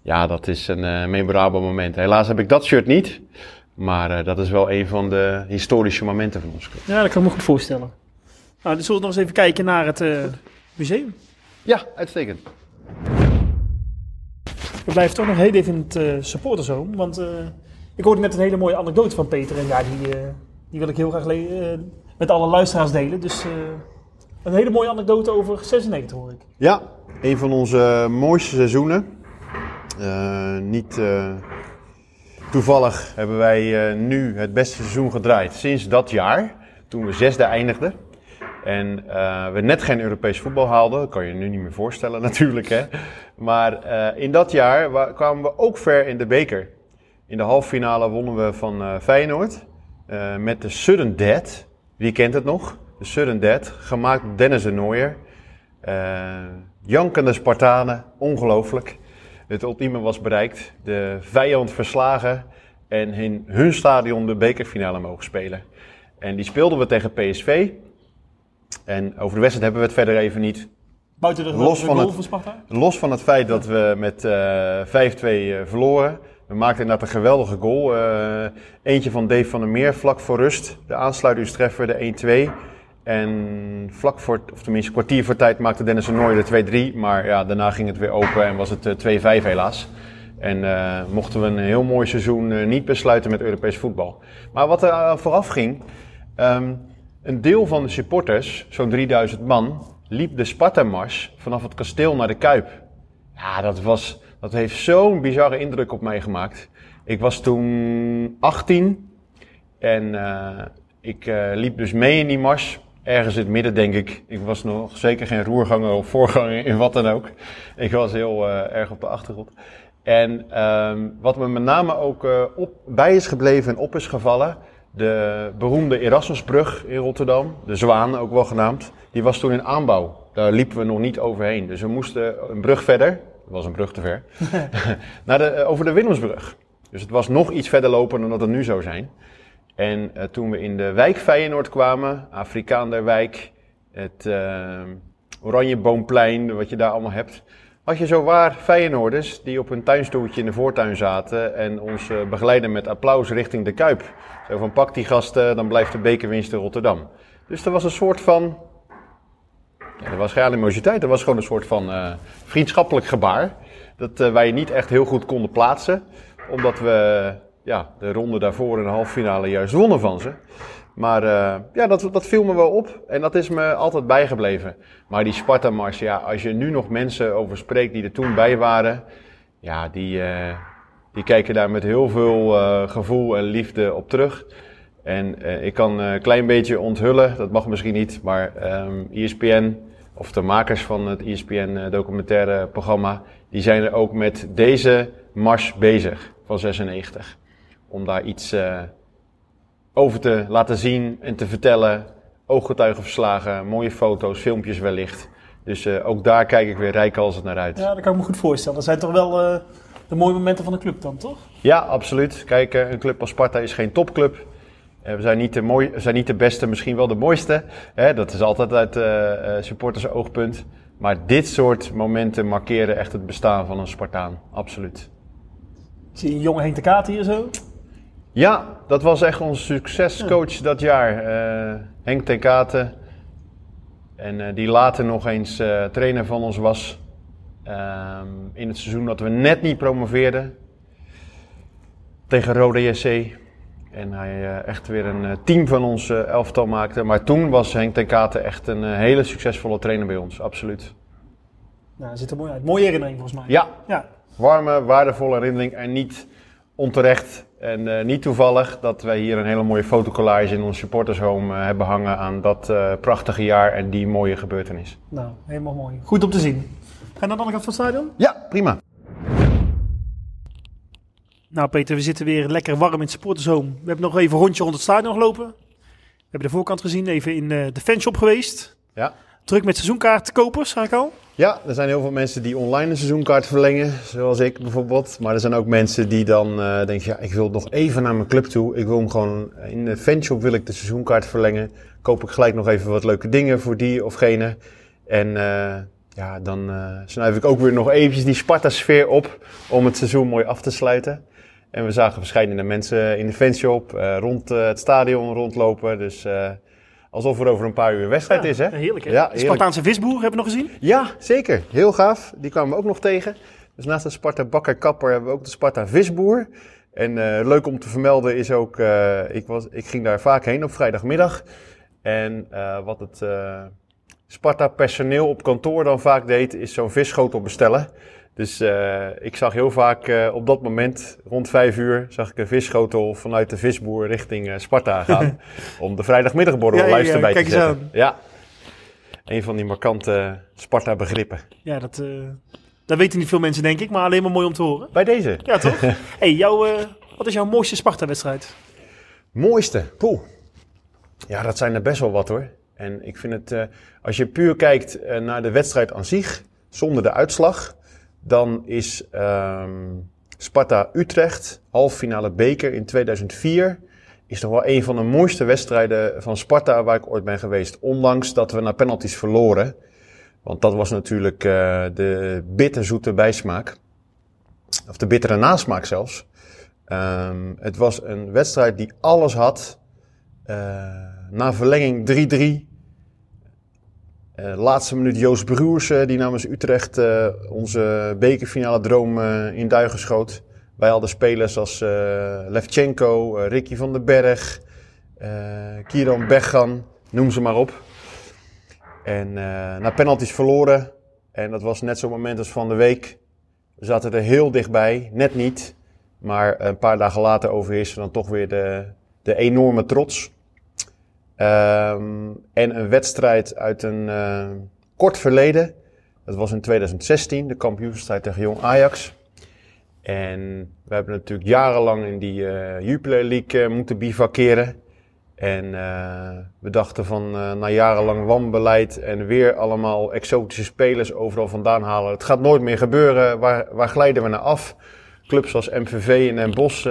Ja, dat is een uh, memorabel moment. Helaas heb ik dat shirt niet, maar dat is wel een van de historische momenten van ons club. Ja, dat kan ik me goed voorstellen. Nou, dan zullen we nog eens even kijken naar het museum. Ja, uitstekend. We blijven toch nog heel even in het uh, supporterzoom. Want uh, ik hoorde net een hele mooie anekdote van Peter. En ja, die, uh, die wil ik heel graag met alle luisteraars delen. Dus een hele mooie anekdote over 96 hoor ik. Ja, een van onze mooiste seizoenen. niet toevallig hebben wij nu het beste seizoen gedraaid sinds dat jaar. Toen we zesde eindigden. En uh, we net geen Europees voetbal haalden. Dat kan je nu niet meer voorstellen natuurlijk. Hè? Maar uh, in dat jaar kwamen we ook ver in de beker. In de halve finale wonnen we van uh, Feyenoord. met de Sudden Dead. Wie kent het nog? De Sudden Dead. Gemaakt door Dennis de Nooier. jankende Spartanen. Ongelooflijk. Het ultieme was bereikt. De vijand verslagen en in hun stadion de bekerfinale mogen spelen. En die speelden we tegen PSV. En over de wedstrijd hebben we het verder even niet. Buiten de Los van het- van Sparta? Los van het feit dat we met eh 5-2 eh, verloren. We maakten inderdaad een geweldige goal. Eh, eentje van Dave van der Meer vlak voor rust. De aansluitingstreffer, de 1-2. En vlak voor, of tenminste kwartier voor tijd maakte Dennis een Nooy de 2-3. Maar ja, daarna ging het weer open en was het eh, 2-5 helaas. En eh, mochten we een heel mooi seizoen eh, niet besluiten met Europees voetbal. Maar wat er eh, vooraf ging, ehm, een deel van de supporters, zo'n 3000 man, liep de Sparta-mars vanaf het kasteel naar de Kuip. Ja, dat, was, dat heeft zo'n bizarre indruk op mij gemaakt. Ik was toen 18 en eh, ik eh, liep dus mee in die mars. Ergens in het midden, denk ik. Ik was nog zeker geen roerganger of voorganger in wat dan ook. Ik was heel eh, erg op de achtergrond. En ehm, wat me met name ook op, bij is gebleven en op is gevallen. De beroemde Erasmusbrug in Rotterdam, de Zwaan ook wel genaamd, die was toen in aanbouw. Daar liepen we nog niet overheen. Dus we moesten een brug verder, dat was een brug te ver, naar de, eh, over de Willemsbrug. Dus het was nog iets verder lopen dan dat het nu zou zijn. En eh, toen we in de wijk Feyenoord kwamen, Afrikaanderwijk, het eh Oranjeboomplein, wat je daar allemaal hebt, had je zo waar Feyenoorders die op een tuinstoeltje in de voortuin zaten en ons eh, begeleiden met applaus richting de Kuip. Zo van pak die gasten, dan blijft de bekerwinst in Rotterdam. Dus er was een soort van, ja, er was geen animositeit, er was gewoon een soort van eh, vriendschappelijk gebaar. Dat eh, wij niet echt heel goed konden plaatsen, omdat we ja, de ronde daarvoor in de halve finale juist wonnen van ze. Maar eh, ja, dat, viel me wel op en dat is me altijd bijgebleven. Maar die Sparta-mars, ja, als je nu nog mensen over spreekt die er toen bij waren, ja, die, eh, die kijken daar met heel veel eh, gevoel en liefde op terug. En ik kan een klein beetje onthullen, dat mag misschien niet, maar ehm ESPN, of de makers van het ESPN eh, documentaire programma, die zijn er ook met deze mars bezig van 96. Om daar iets over te laten zien en te vertellen. Ooggetuigenverslagen, mooie foto's, filmpjes wellicht. Dus eh, ook daar kijk ik weer rijkhalsend naar uit. Ja, dat kan ik me goed voorstellen. Dat zijn toch wel eh, de mooie momenten van de club dan, toch? Ja, absoluut. Kijk, eh, een club als Sparta is geen topclub. We zijn niet, de mooi, zijn niet de beste, misschien wel de mooiste. Hè, dat is altijd uit supporters oogpunt. Maar dit soort momenten markeren echt het bestaan van een Spartaan. Absoluut. Ik zie een jonge Henk de Kaat hier zo. Ja, dat was echt onze succescoach dat jaar. eh, Henk ten Katen. En eh, die later nog eens eh, trainer van ons was. Ehm, in het seizoen dat we net niet promoveerden. Tegen Rode JC. En hij echt weer een team van ons elftal maakte. Maar toen was Henk ten Katen echt een hele succesvolle trainer bij ons. Absoluut. Nou, ziet er mooi uit. Mooie herinnering volgens mij. Ja, Ja, warme, waardevolle herinnering. En niet onterecht en eh, niet toevallig dat wij hier een hele mooie fotocollage in ons supportershome eh, hebben hangen aan dat eh, prachtige jaar en die mooie gebeurtenis. nou, helemaal mooi. Goed om te zien. Ga je naar de andere kant van het stadion? Ja, prima. Nou Peter, we zitten weer lekker warm in het supportershome. We hebben nog even een rondje rond het stadion gelopen. We hebben de voorkant gezien, even in de fanshop geweest. Ja. Druk met seizoenkaartkopers, zag ik al. Ja, er zijn heel veel mensen die online een seizoenkaart verlengen, zoals ik bijvoorbeeld. Maar er zijn ook mensen die dan eh, denken, ja, ik wil nog even naar mijn club toe. Ik wil hem gewoon, in de fanshop wil ik de seizoenkaart verlengen. Koop ik gelijk nog even wat leuke dingen voor die of gene. En eh, ja, dan eh snuif ik ook weer nog eventjes die Sparta-sfeer op om het seizoen mooi af te sluiten. En we zagen verschillende mensen in de fanshop rond het stadion rondlopen. Dus alsof er over een paar uur wedstrijd is, hè? Heerlijk hè? Ja, heerlijk. Spartaanse visboer, hebben we nog gezien? Ja, zeker. Heel gaaf. Die kwamen we ook nog tegen. Dus naast de Sparta Bakker Kapper hebben we ook de Sparta Visboer. En eh, leuk om te vermelden is ook, eh, ik, was, ik ging daar vaak heen op vrijdagmiddag. En eh, wat het Sparta personeel op kantoor dan vaak deed, is zo'n visschotel bestellen. Dus eh, ik zag heel vaak eh, op dat moment, rond vijf uur, zag ik een visschotel vanuit de visboer richting eh, Sparta gaan. om de vrijdagmiddagborrel Ja, ja, ja, luister bij kijk te eens zetten. aan. Ja, een van die markante Sparta-begrippen. Ja, dat, dat weten niet veel mensen denk ik, maar alleen maar mooi om te horen. Bij deze. Ja, toch? hey, jouw, wat is jouw mooiste Sparta-wedstrijd? Mooiste. Poeh. Ja, dat zijn er best wel wat hoor. En ik vind het, als je puur kijkt naar de wedstrijd aan zich, zonder de uitslag, Dan is ehm, Sparta Utrecht, halve finale beker in 2004. Is toch wel een van de mooiste wedstrijden van Sparta waar ik ooit ben geweest. Ondanks dat we naar penalties verloren. Want dat was natuurlijk uh, de bitterzoete bijsmaak. Of de bittere nasmaak zelfs. Um, het was een wedstrijd die alles had. Uh, na verlenging 3-3. Uh, laatste minuut Joost Broers, uh, die namens Utrecht uh, onze bekerfinale droom in duigen schoot. Wij hadden spelers als Levchenko, Ricky van den Berg, Kieran Beggan, noem ze maar op. En na penalties verloren. En dat was net zo'n moment als van de week. We zaten er heel dichtbij, net niet. Maar een paar dagen later overheerste dan toch weer de, de enorme trots. Um, en een wedstrijd uit een uh, kort verleden. Dat was in 2016, de kampioensstrijd tegen Jong Ajax. En we hebben natuurlijk jarenlang in die uh, Jupiler League uh, moeten bivakeren. En we dachten van na jarenlang wanbeleid en weer allemaal exotische spelers overal vandaan halen. Het gaat nooit meer gebeuren. Waar, waar glijden we naar af? Clubs als MVV en Den Bosch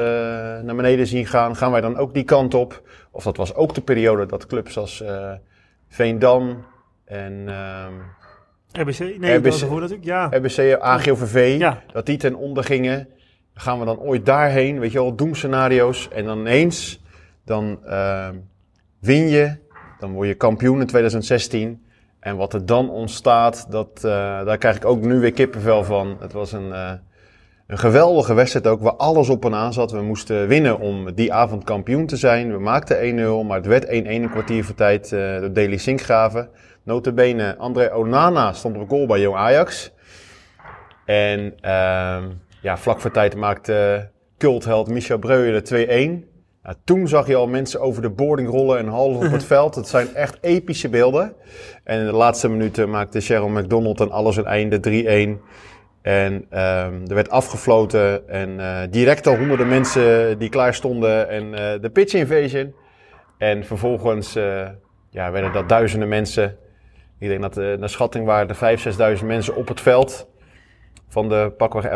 naar beneden zien gaan. Gaan wij dan ook die kant op? Of dat was ook de periode dat clubs als uh, Veendam en... Um, RBC? Nee, RBC, dat natuurlijk, ja. RBC, AGOVV, ja. dat die ten onder gingen. Gaan we dan ooit daarheen, weet je wel, doemscenario's. En dan ineens, dan uh, win je, dan word je kampioen in 2016. En wat er dan ontstaat, dat, uh, daar krijg ik ook nu weer kippenvel van. Het was een... Een geweldige wedstrijd ook, waar alles op en aan zat. We moesten winnen om die avond kampioen te zijn. We maakten 1-0, maar het werd 1-1 een kwartier voor tijd uh, door Deli Sinkgraven. Notabene, André Onana stond op goal bij Jong Ajax. En uh, ja, vlak voor tijd maakte cultheld Michel Breuer de 2-1. Nou, toen zag je al mensen over de boarding rollen en half op het veld. Het zijn echt epische beelden. En in de laatste minuten maakte Cheryl McDonald en alles een einde 3-1. En um, er werd afgefloten en uh, direct al honderden mensen die klaar stonden en uh, de pitch invasion. En vervolgens uh, ja, werden dat duizenden mensen. Ik denk dat uh, naar schatting waren er 5.000, 6.000 mensen op het veld. Van de pakweg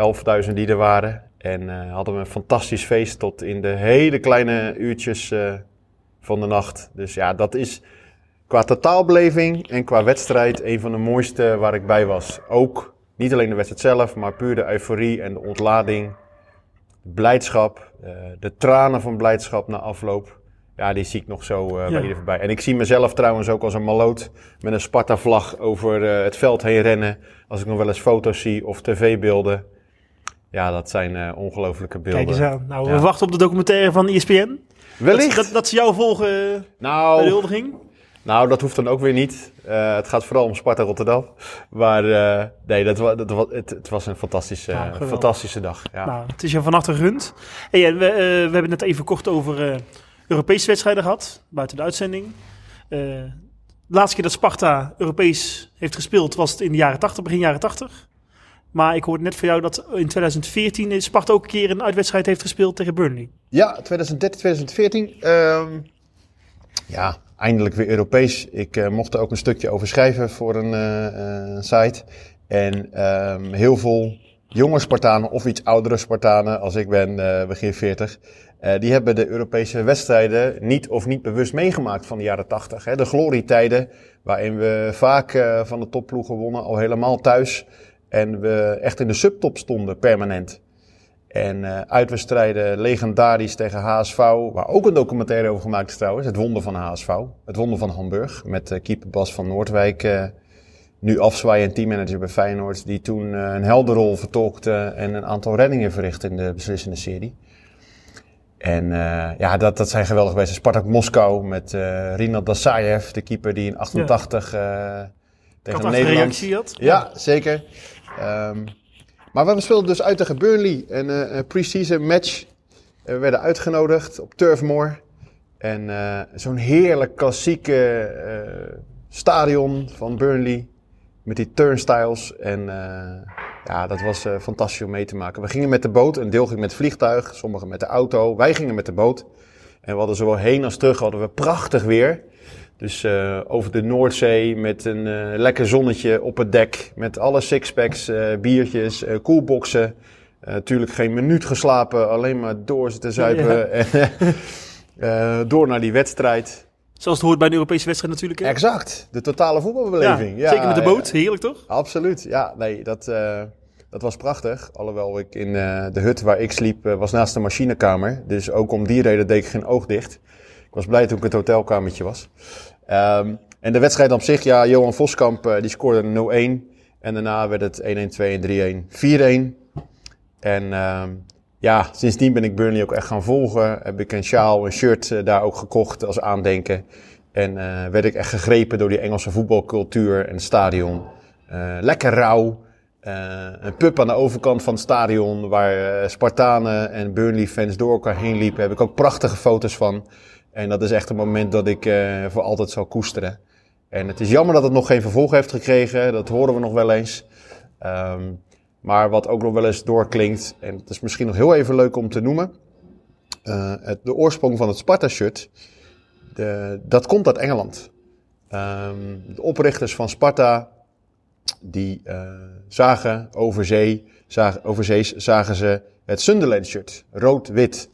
11.000 die er waren. En hadden we een fantastisch feest tot in de hele kleine uurtjes van de nacht. Dus ja, dat is qua totaalbeleving en qua wedstrijd een van de mooiste waar ik bij was. Ook niet alleen de wedstrijd zelf, maar puur de euforie en de ontlading. De blijdschap, uh, de tranen van blijdschap na afloop. Ja, die zie ik nog zo uh, bij ieder voorbij. En ik zie mezelf trouwens ook als een maloot met een Sparta-vlag over uh, het veld heen rennen. Als ik nog wel eens foto's zie of tv-beelden. Ja, dat zijn uh, ongelofelijke beelden. Kijk eens aan. Nou, we wachten op de documentaire van ESPN. Wellicht. Dat, dat, dat ze jou volgen nou, bij de huldiging. Nou, dat hoeft dan ook weer niet. Uh, het gaat vooral om Sparta Rotterdam. Maar uh, nee, dat, dat, dat, het, het was een fantastische, ja, fantastische dag. Ja. Nou, het is je van harte gegund. Hey, we, uh, we hebben net even kort over Europese wedstrijden gehad, buiten de uitzending. de laatste keer dat Sparta Europees heeft gespeeld was het in de jaren 80, begin jaren 80. Maar ik hoorde net van jou dat in 2014 Sparta ook een keer een uitwedstrijd heeft gespeeld tegen Burnley. Ja, 2013, 2014. Um, ja, eindelijk weer Europees. Ik uh, mocht er ook een stukje over schrijven voor een uh, site. En um, heel veel jonge Spartanen of iets oudere Spartanen, als ik ben begin 40, die hebben de Europese wedstrijden niet of niet bewust meegemaakt van de jaren 80. Hè. De glorietijden waarin we vaak van de topploegen wonnen, al helemaal thuis. En we echt in de subtop stonden permanent. En uh, uitwedstrijden legendarisch tegen HSV, waar ook een documentaire over gemaakt is trouwens. Het wonder van HSV. Het wonder van Hamburg. Met uh, keeper Bas van Noordwijk, uh, nu afzwaaien en teammanager bij Feyenoord. Die toen een helderrol vertolkte en een aantal reddingen verrichtte in de beslissende serie. En ja, dat, dat zijn geweldig geweest. Spartak Moskou met Rinald Dasayev, de keeper die in 88 ja. tegen Nederland... reactie had. Ja, ja zeker. Um, maar we speelden dus uit tegen Burnley. Een uh, pre-season match. we werden uitgenodigd op Turf Moor. En uh, zo'n heerlijk klassieke stadion van Burnley. Met die turnstiles. En ja, dat was fantastisch om mee te maken. We gingen met de boot. Een deel ging met het vliegtuig. Sommigen met de auto. Wij gingen met de boot. En we hadden zowel heen als terug hadden we prachtig weer. Dus uh, over de Noordzee met een uh, lekker zonnetje op het dek. Met alle sixpacks, uh, biertjes, koelboxen. Natuurlijk geen minuut geslapen, alleen maar door zitten zuipen. Ja. door naar die wedstrijd. Zoals het hoort bij een Europese wedstrijd natuurlijk. Hè? Exact, de totale voetbalbeleving. Ja, zeker met de boot, heerlijk toch? Absoluut, ja. Nee, dat, dat was prachtig. Alhoewel ik in de hut waar ik sliep, was naast de machinekamer. Dus ook om die reden deed ik geen oog dicht. Was blij toen ik het hotelkamertje was. Um, en de wedstrijd op zich, ja, Johan Voskamp uh, die scoorde 0-1. En daarna werd het 1-1, 2-1, 3-1, 4-1. En um, ja, sindsdien ben ik Burnley ook echt gaan volgen. Heb ik een sjaal, een shirt uh, daar ook gekocht als aandenken. En uh, werd ik echt gegrepen door die Engelse voetbalcultuur en het stadion. lekker rauw. een pub aan de overkant van het stadion waar Spartanen en Burnley-fans door elkaar heen liepen. Heb ik ook prachtige foto's van. En dat is echt een moment dat ik uh, voor altijd zal koesteren. En het is jammer dat het nog geen vervolg heeft gekregen. Dat horen we nog wel eens. Um, maar wat ook nog wel eens doorklinkt, en het is misschien nog heel even leuk om te noemen. Uh, het, de oorsprong van het Sparta-shirt, dat komt uit Engeland. Um, de oprichters van Sparta, die uh, zagen over zee, zagen, over zees zagen ze het Sunderland-shirt, rood-wit.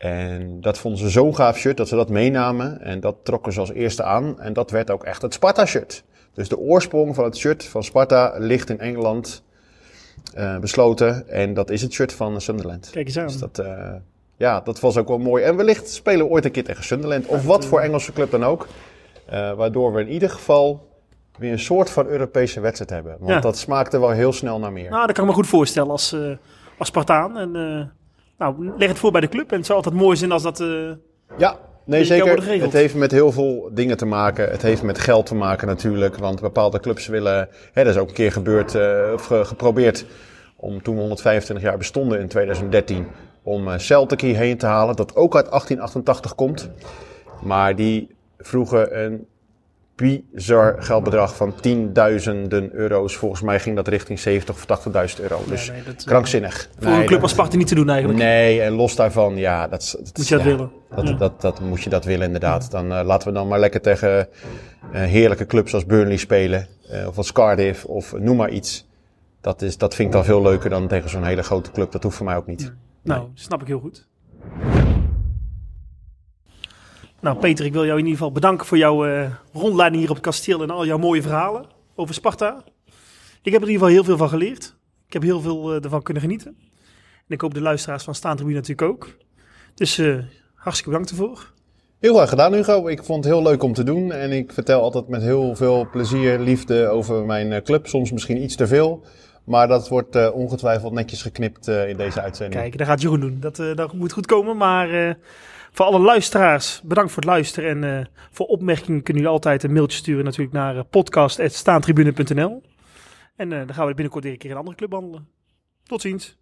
En dat vonden ze zo'n gaaf shirt dat ze dat meenamen. En dat trokken ze als eerste aan. En dat werd ook echt het Sparta-shirt. Dus de oorsprong van het shirt van Sparta ligt in Engeland uh, besloten. En dat is het shirt van Sunderland. Kijk eens aan. Dus dat, uh, ja, dat was ook wel mooi. En wellicht spelen we ooit een keer tegen Sunderland. Of wat voor Engelse club dan ook. Uh, waardoor we in ieder geval weer een soort van Europese wedstrijd hebben. Want ja. dat smaakte wel heel snel naar meer. Nou, dat kan ik me goed voorstellen als, als Spartaan. En nou, leg het voor bij de club. En het zou altijd mooi zijn als dat. Uh, ja, nee, zeker. Het heeft met heel veel dingen te maken. Het heeft met geld te maken natuurlijk. Want bepaalde clubs willen. Hè, dat is ook een keer gebeurd, uh, of geprobeerd. Om toen we 125 jaar bestonden in 2013. Om uh, Celtic hierheen te halen. Dat ook uit 1888 komt. Maar die vroegen een bizar geldbedrag van tienduizenden euro's. Volgens mij ging dat richting 70 of 80.000 euro. Dus ja, nee, dat, krankzinnig. Voor nee, een club als Sparta niet te doen eigenlijk. Nee, en los daarvan, ja, dat, dat moet je dat willen. Dat, ja. dat, dat, moet je dat willen inderdaad. Dan uh, laten we dan maar lekker tegen uh, heerlijke clubs als Burnley spelen. Uh, of als Cardiff of noem maar iets. Dat, is, dat vind ik dan veel leuker dan tegen zo'n hele grote club. Dat hoeft voor mij ook niet. Nou, snap ik heel goed. Nou, Peter, ik wil jou in ieder geval bedanken voor jouw uh, rondleiding hier op het kasteel en al jouw mooie verhalen over Sparta. Ik heb er in ieder geval heel veel van geleerd. Ik heb heel veel uh, ervan kunnen genieten. En ik hoop de luisteraars van Staantribune natuurlijk ook. Dus uh, hartstikke bedankt ervoor. Heel graag gedaan, Hugo. Ik vond het heel leuk om te doen. En ik vertel altijd met heel veel plezier, liefde over mijn club. Soms misschien iets te veel. Maar dat wordt uh, ongetwijfeld netjes geknipt uh, in deze uitzending. Kijk, dat gaat Jeroen doen. Dat, uh, dat moet goed komen. Maar voor alle luisteraars, bedankt voor het luisteren. En uh, voor opmerkingen kunnen jullie altijd een mailtje sturen natuurlijk naar uh, podcast.staantribune.nl. En uh, dan gaan we binnenkort weer een keer een andere club behandelen. Tot ziens.